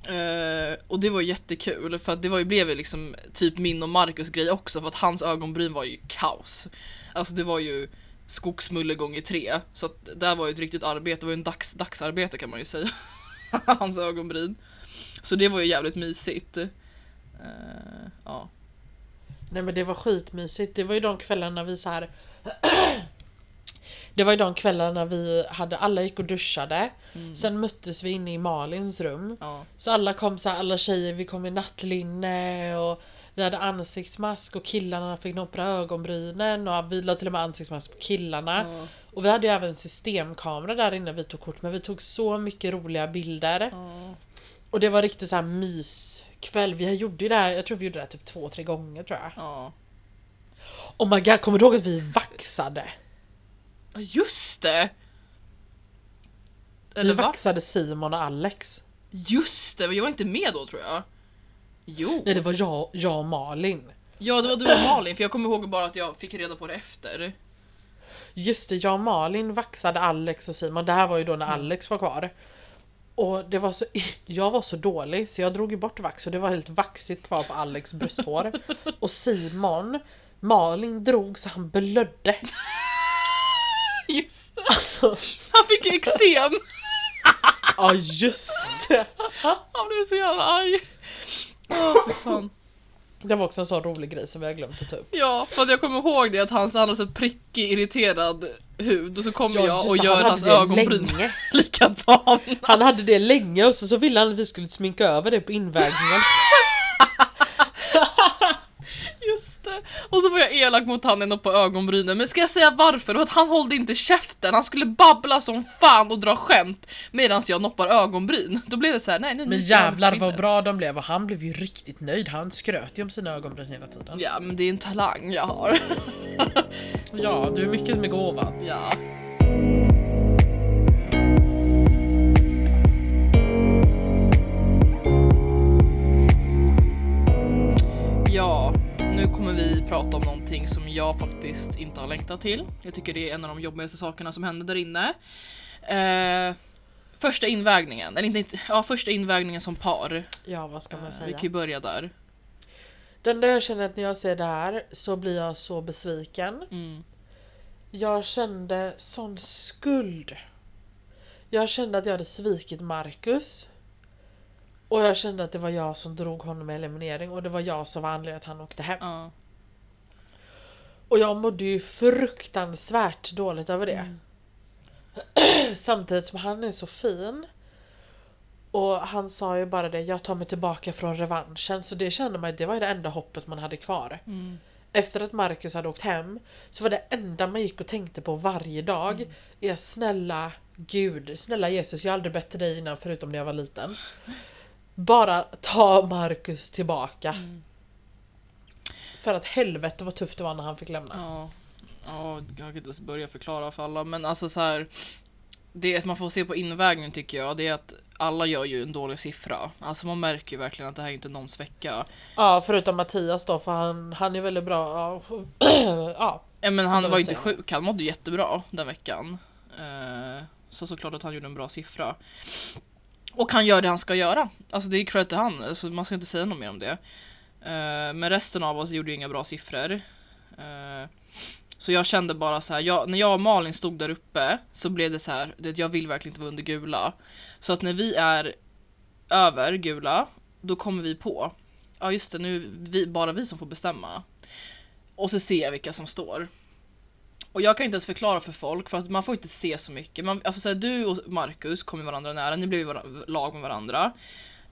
Uh, och det var jättekul för att det var ju, blev ju liksom typ min och Marcus grej också för att hans ögonbryn var ju kaos. Alltså det var ju skogsmulle gånger tre. Så att där var ju ett riktigt arbete, det var ju en dags, dagsarbete kan man ju säga. hans ögonbryn. Så det var ju jävligt mysigt. Uh, ja. Nej men det var skitmysigt. Det var ju de kvällarna vi så här. Det var ju de kvällarna vi hade, alla gick och duschade. Sen möttes vi inne i Malins rum. ja. Så alla kom så här, alla tjejer, vi kom i nattlinne och vi hade ansiktsmask och killarna fick noppra ögonbrynen och vi la till och med ansiktsmask på killarna. Ja. Och vi hade ju även systemkamera där inne vi tog kort men vi tog så mycket roliga bilder. Ja. Och det var riktigt så här myskväll. Vi gjorde ju det här, jag tror vi gjorde det här typ två, tre gånger tror jag. ja. Oh my god, kommer du ihåg att vi vaxade? Ja, just det! Vi Eller va? vaxade Simon och Alex. Just det, men jag var inte med då tror jag. Jo. Nej det var jag, jag och Malin. Ja det var du och Malin för jag kommer ihåg bara att jag fick reda på det efter. Just det, jag och Malin vaxade Alex och Simon. Det här var ju då när Alex var kvar. Och det var så, jag var så dålig så jag drog ju bort vax och det var helt vaxigt kvar på Alex brösthår. Och Simon, Malin drog så han blödde. Just det. Alltså, Han fick ju eksem! Ja just det! Han blev så jävla arg. Åh fan. Det var också en sån rolig grej som har glömt att ta upp. Ja, för att jag kommer ihåg det att han han hade så prickig, irriterad hud och så kommer jag just och det, gör han hans det ögonbryn länge. likadan. Han hade det länge och så, så ville han att vi skulle sminka över det på invägningen. Och så var jag elak mot han ända på ögonbrynen. Men ska jag säga varför? Det var att han hållde inte käften. Han skulle babbla som fan och dra skämt medan jag noppar ögonbryn. Då blev det så här, nej nu Men jävlar vad bra de blev och han blev ju riktigt nöjd. Han skröt ju om sina ögonbryn hela tiden. Ja men det är en talang jag har. Ja, du är mycket med gåvan. ja. Ja, nu kommer vi prata om någonting som jag faktiskt inte har längtat till. Jag tycker det är en av de jobbigaste sakerna som hände där inne. Eh, första invägningen, eller inte, ja första invägningen som par. Ja, vad ska man Vi säga? kan ju börja där. Den där jag känner att när jag ser det här så blir jag så besviken. Mm. Jag kände sån skuld. Jag kände att jag hade svikit Marcus. Och jag kände att det var jag som drog honom i eliminering och det var jag som var anledningen att han åkte hem. Ja. Och jag mådde ju fruktansvärt dåligt över det. Samtidigt som han är så fin. Och han sa ju bara det, jag tar mig tillbaka från revanschen. Så det kände man, det var det enda hoppet man hade kvar. Mm. Efter att Marcus hade åkt hem så var det enda man gick och tänkte på varje dag är snälla Gud, snälla Jesus, jag har aldrig bett till dig innan förutom när jag var liten. Bara ta Marcus tillbaka. Mm. För att helvete vad tufft det var när han fick lämna. Ja, ja jag kan inte ens börja förklara för alla men alltså så här. Det man får se på invägningen tycker jag det är att alla gör ju en dålig siffra. Alltså man märker ju verkligen att det här är inte någons vecka. Ja, förutom Mattias då för han, han är väldigt bra. Ja, ja. Men han var ju inte sjuk, han mådde jättebra den veckan. Eh, så såklart att han gjorde en bra siffra. Och han gör det han ska göra. Alltså det är cred till han, alltså man ska inte säga något mer om det. Uh, men resten av oss gjorde ju inga bra siffror. Uh, så jag kände bara så här, jag, när jag och Malin stod där uppe så blev det så här, det, jag vill verkligen inte vara under gula. Så att när vi är över gula, då kommer vi på, ja just det, nu är vi, bara vi som får bestämma. Och så ser jag vilka som står. Och jag kan inte ens förklara för folk för att man får inte se så mycket. Man, alltså så här, du och Marcus kommer varandra nära, ni blev ju lag med varandra.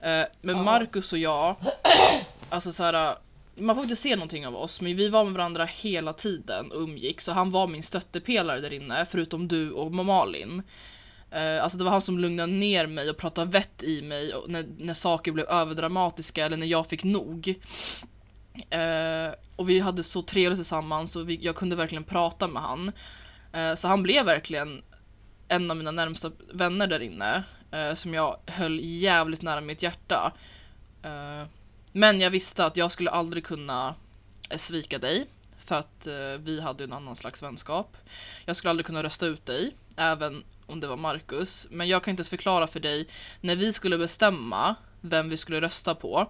Eh, men Ja. Marcus och jag, alltså så här, man får inte se någonting av oss, men vi var med varandra hela tiden och umgick. Så han var min stöttepelare där inne, förutom du och Malin. Eh, alltså det var han som lugnade ner mig och pratade vett i mig när, när saker blev överdramatiska eller när jag fick nog. Eh, och vi hade så trevligt tillsammans och vi, jag kunde verkligen prata med han. Eh, så han blev verkligen en av mina närmsta vänner där inne. Eh, som jag höll jävligt nära mitt hjärta. Eh, men jag visste att jag skulle aldrig kunna eh, svika dig. För att eh, vi hade en annan slags vänskap. Jag skulle aldrig kunna rösta ut dig. Även om det var Marcus. Men jag kan inte ens förklara för dig. När vi skulle bestämma vem vi skulle rösta på.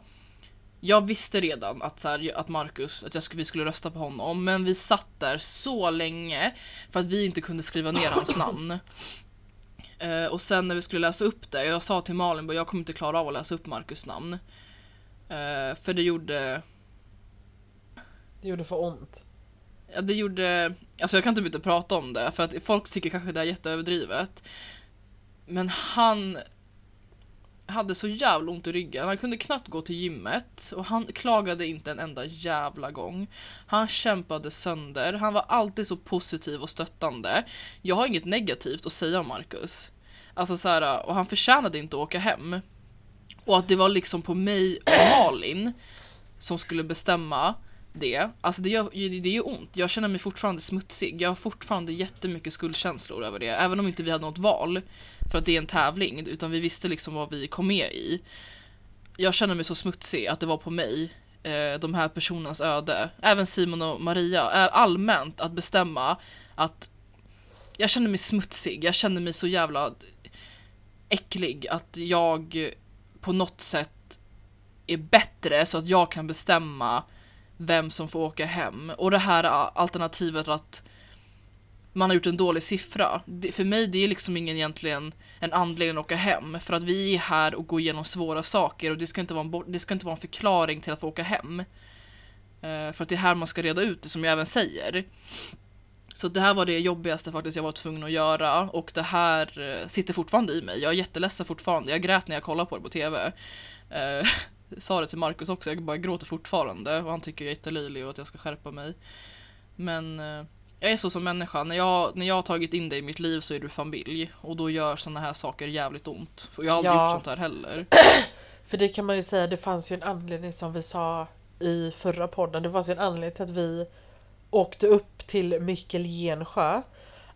Jag visste redan att, så här, att Marcus, att jag skulle, vi skulle rösta på honom. Men vi satt där så länge. För att vi inte kunde skriva ner hans namn. Eh, och sen när vi skulle läsa upp det. Jag sa till Malin att jag kommer inte klara av att läsa upp Marcus namn. Eh, för det gjorde Det gjorde för ont. Ja, det gjorde... Alltså jag kan typ inte prata om det för att folk tycker kanske det är jätteöverdrivet. Men han hade så jävla ont i ryggen. Han kunde knappt gå till gymmet och han klagade inte en enda jävla gång. Han kämpade sönder. Han var alltid så positiv och stöttande. Jag har inget negativt att säga om Marcus. Alltså så här, och han förtjänade inte att åka hem. Och att det var liksom på mig och Malin som skulle bestämma det. Alltså det, gör, det gör ju ont. Jag känner mig fortfarande smutsig. Jag har fortfarande jättemycket skuldkänslor över det. Även om inte vi hade något val. För att det är en tävling. Utan vi visste liksom vad vi kom med i. Jag känner mig så smutsig att det var på mig. Eh, de här personernas öde. Även Simon och Maria. Allmänt att bestämma att jag känner mig smutsig. Jag känner mig så jävla äcklig. Att jag på något sätt är bättre så att jag kan bestämma vem som får åka hem. Och det här äh, alternativet att man har gjort en dålig siffra. Det, för mig det är liksom ingen egentligen en anledning att åka hem. För att vi är här och går igenom svåra saker och det ska inte vara en, det ska inte vara en förklaring till att få åka hem. Uh, för att det är här man ska reda ut det som jag även säger. Så det här var det jobbigaste faktiskt jag var tvungen att göra och det här eh, sitter fortfarande i mig. Jag är jätteledsen fortfarande. Jag grät när jag kollade på det på TV. Uh, eh, sa det till Markus också, jag bara gråter fortfarande och han tycker jag är jättelöjlig och att jag ska skärpa mig. Men eh, jag är så som människa. När jag, när jag har tagit in dig i mitt liv så är du familj och då gör sådana här saker jävligt ont. För jag har aldrig Ja. gjort sånt här heller. För det kan man ju säga, det fanns ju en anledning som vi sa i förra podden. Det fanns ju en anledning till att vi åkte upp till Mykelgensjö.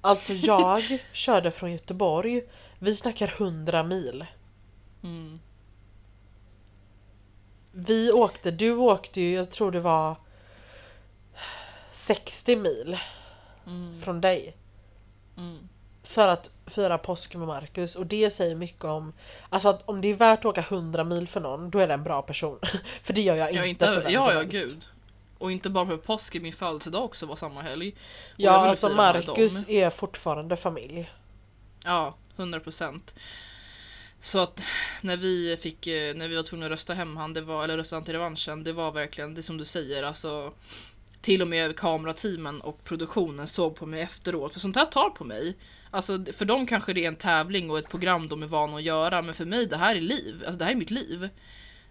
Alltså jag körde från Göteborg. Vi snackar 100 mil. Mm. Vi åkte, du åkte ju, jag tror det var 60 mil Mm. från dig. Mm. För att fira påsk med Marcus och det säger mycket om Alltså att om det är värt att åka 100 mil för någon då är det en bra person. för det gör jag inte, Jag inte, för vem ja, som ja, helst. gud. Och inte bara för påsk, min födelsedag också var samma helg. Och Ja alltså Marcus är fortfarande familj. Ja, 100 procent. Så att när vi fick, eh, när vi var tvungna att rösta hem han, det var, eller rösta han till revanschen, det var verkligen det som du säger, alltså till och med kamerateamen och produktionen såg på mig efteråt, för sånt här tar på mig. Alltså för dem kanske det är en tävling och ett program de är vana att göra, men för mig det här är liv, alltså det här är mitt liv.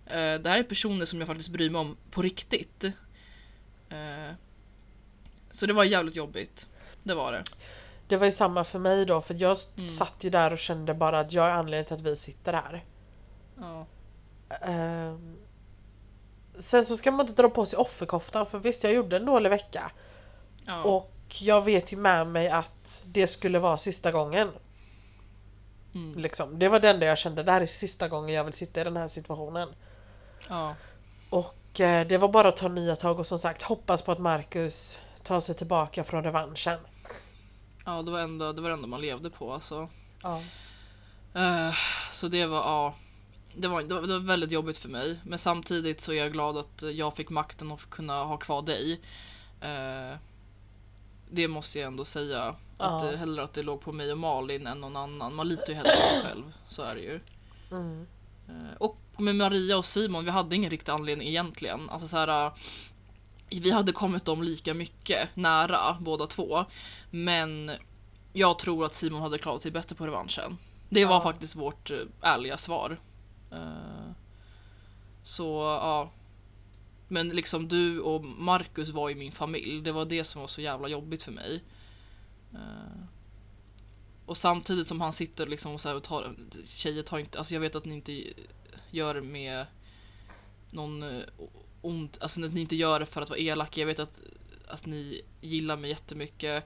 Eh, det här är personer som jag faktiskt bryr mig om på riktigt. Eh, så det var jävligt jobbigt. Det var det. Det var ju samma för mig då för jag Mm. satt ju där och kände bara att jag är anledningen till att vi sitter här. Ja. Ehm, sen så ska man inte dra på sig offerkoftan för visst jag gjorde en dålig vecka. Ja. Och jag vet ju med mig att det skulle vara sista gången. Mm. Liksom. Det var det enda jag kände, det här är sista gången jag vill sitta i den här situationen. ja. Och eh, det var bara att ta nya tag och som sagt hoppas på att Marcus tar sig tillbaka från revanschen. Ja, det var ändå det var enda man levde på alltså. Ja. Eh, så det var, ja. Det var, det, var, det var väldigt jobbigt för mig. Men samtidigt så är jag glad att jag fick makten att kunna ha kvar dig. Eh, det måste jag ändå säga. Att Ja. det, hellre att det låg på mig och Malin än någon annan. Man litar ju hellre på sig själv. Så är det ju. Mm. Eh, Och med Maria och Simon, vi hade ingen riktig anledning egentligen. Alltså så här, vi hade kommit dem lika mycket nära båda två. Men jag tror att Simon hade klarat sig bättre på revanschen. Det var Ja. faktiskt vårt eh, ärliga svar. Eh, Så ja. Men liksom du och Marcus var ju min familj. Det var det som var så jävla jobbigt för mig. Eh, Och samtidigt som han sitter liksom och så här och tar, tjejer tar inte, alltså jag vet att ni inte gör med någon ont, alltså att ni inte gör det för att vara elaka. Jag vet att, att ni gillar mig jättemycket.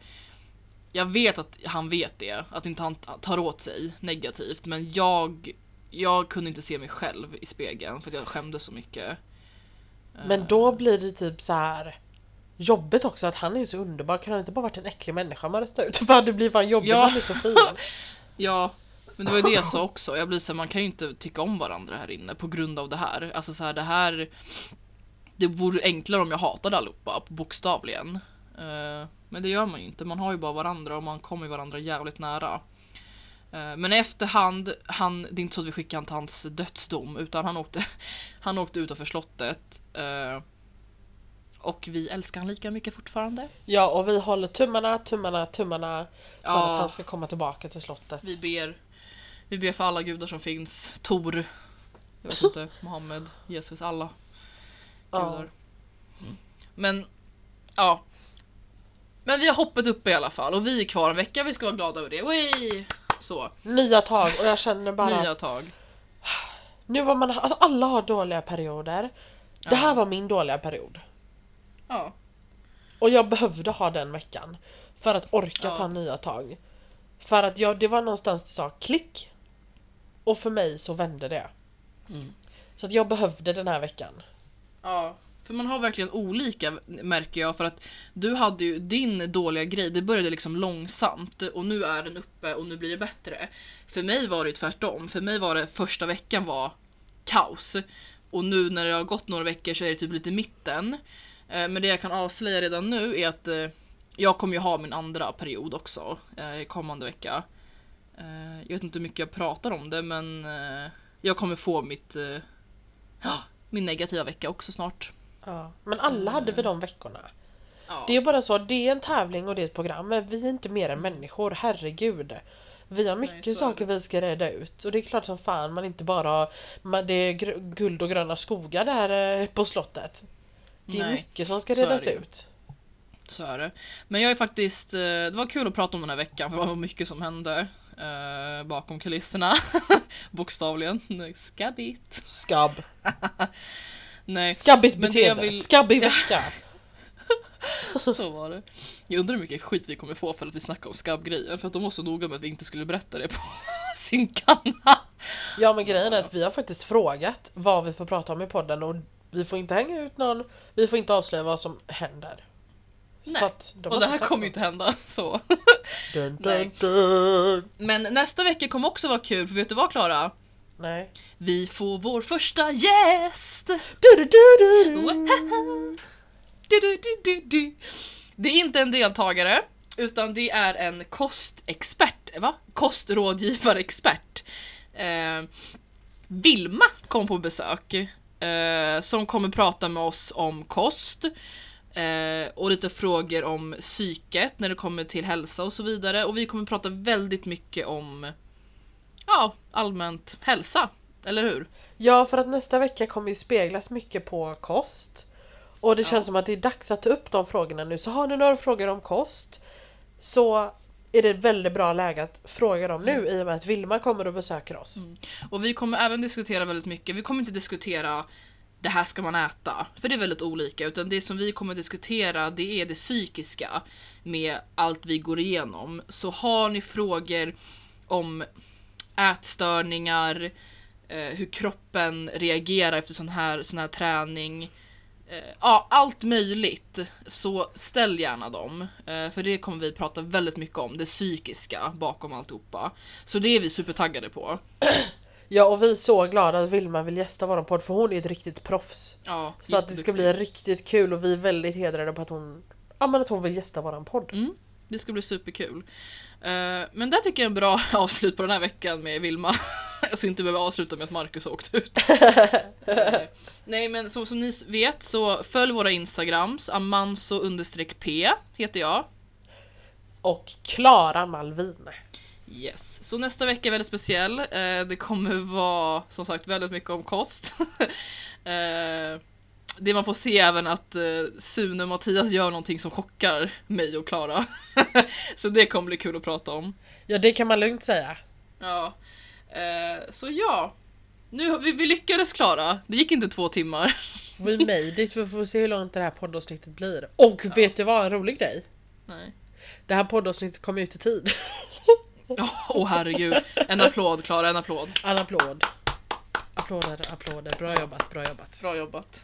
Jag vet att han vet det, att inte han tar åt sig negativt, men jag, jag kunde inte se mig själv i spegeln för att jag skämdes så mycket. Men Eh, då blir det typ så här jobbigt också att han är så underbar. Kan han inte bara varit en äcklig människa man röstar ut? Fan det blir fan jobbigt Ja. han är så fin. Ja, men det var ju det jag sa också. Jag blir så här, man kan ju inte tycka om varandra här inne på grund av det här. Alltså så här, det här. Det vore enklare om jag hatade allihopa, bokstavligen. Eh, men det gör man ju inte. Man har ju bara varandra och man kommer varandra jävligt nära. Eh, men efterhand, han, det är inte så att vi skickade han till hans dödsdom, utan han åkte, han åkte utanför slottet. eh, och vi älskar han lika mycket fortfarande. Ja och vi håller tummarna, tummarna, tummarna för Ja. att han ska komma tillbaka till slottet. Vi ber, vi ber för alla gudar som finns. Tor, jag vet inte, Mohammed, Jesus, alla. Gudar. Mm. Men, ja. Men vi har hoppet uppe i alla fall och vi är kvar en vecka, vi ska vara glada över det. Wey! Så, Nya tag och jag känner bara nya att tag. nu var man, alltså alla har dåliga perioder. Det här Ja. var min dåliga period. Ja. Och jag behövde ha den veckan. För att orka Ja. ta nya tag. För att jag, det var någonstans det sa klick. Och för mig så vände det. Mm. Så att jag behövde den här veckan. Ja, för man har verkligen olika märker jag för att du hade ju din dåliga grej, det började liksom långsamt och nu är den uppe och nu blir det bättre. För mig var det tvärtom, för mig var det första veckan var kaos och nu när det har gått några veckor så är det typ lite mitten. Eh, men det jag kan avslöja redan nu är att eh, jag kommer ju ha min andra period också eh, kommande vecka. Jag vet inte hur mycket jag pratar om det men jag kommer få mitt ja, min negativa vecka också snart. Ja. Men alla hade vi de veckorna. Ja. Det är bara så, det är en tävling och det är ett program men vi är inte mer än människor, herregud. Vi har mycket är saker vi ska reda ut och det är klart som fan man inte bara har, man, det är guld och gröna skogar där eh, på slottet. Det är Nej, mycket som ska redas ut. Så är det. Men jag är faktiskt, eh, det var kul att prata om den här veckan för det var mycket som hände eh, bakom kulisserna. Bokstavligen. Skabbigt. Skabb. Nej, Skabbigt beteende. vill- Skabbig vecka. så var det. Jag undrar hur mycket skit vi kommer få för att vi snackar om skabbgrejen. För att de var så noga med att vi inte skulle berätta det på sin kanal. Ja men grejen är att vi har faktiskt frågat vad vi får prata om i podden och vi får inte hänga ut någon, vi får inte avslöja vad som händer. Nej. Så att de Och det här kommer ju inte hända så. Dun, dun, dun. Men nästa vecka kommer också vara kul för vet du vad Klara? Nej. Vi får vår första gäst! Du, du, du. Wow. Det är inte en deltagare utan det är en kostexpert, va? Kostrådgivarexpert. Eh, Vilma kom på besök eh, som kommer prata med oss om kost eh, och lite frågor om psyket när det kommer till hälsa och så vidare och vi kommer prata väldigt mycket om ja, allmänt hälsa, eller hur? Ja för att nästa vecka kommer ju speglas mycket på kost. Och det känns som att det är dags att ta upp de frågorna nu. Så har ni några frågor om kost så är det väldigt bra läge att fråga dem nu i och med att Vilma kommer och besöker oss. Och vi kommer även diskutera väldigt mycket, vi kommer inte diskutera det här ska man äta, för det är väldigt olika, utan det som vi kommer diskutera det är det psykiska med allt vi går igenom. Så har ni frågor om ätstörningar, eh, hur kroppen reagerar efter sån här, sån här träning, eh, ja allt möjligt, så ställ gärna dem. Eh, för det kommer vi prata väldigt mycket om, det psykiska bakom alltihopa. Så det är vi supertaggade på. Ja och vi är så glada att Vilma vill gästa våran podd för hon är ett riktigt proffs. Ja, Så att det ska bli riktigt kul och vi är väldigt hedrade på att hon, ja, men att hon vill gästa våran podd. Mm, det ska bli superkul. Eh, men det tycker jag är en bra avslut på den här veckan med Vilma. Så inte behöver avsluta med att Marcus har åkt ut. Eh, nej men som, som ni vet så följ våra instagrams, amanso-p heter jag. Och Klara Malvin. Yes. Så nästa vecka är väldigt speciell. Eh, det kommer vara som sagt väldigt mycket om kost. eh, det man får se även att eh, Sune och Mattias gör någonting som chockar mig och Klara. så det kommer bli kul att prata om. Ja det kan man lugnt säga. Ja. Eh, så ja. Nu, vi, vi lyckades Klara. Det gick inte två timmar. We made it, vi får se hur långt det här poddavsnittet blir. Och vet du vad, en rolig grej? Nej. Det här poddavsnittet kom ut i tid. Åh oh, herregud. En applåd Klara, en applåd. En applåd. Applåder, applåder. Bra jobbat, bra jobbat. Bra jobbat.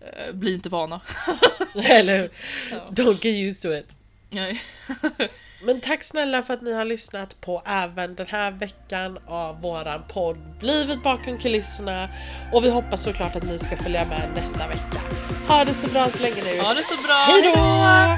Eh, bli inte vana. Eller hur? Ja. Don't get used to it. Nej. Men tack snälla för att ni har lyssnat på även den här veckan av våran podd Livet bakom kulisserna. Och vi hoppas såklart att ni ska följa med nästa vecka. Ha det så bra så länge nu. Ha det så bra. Hejdå!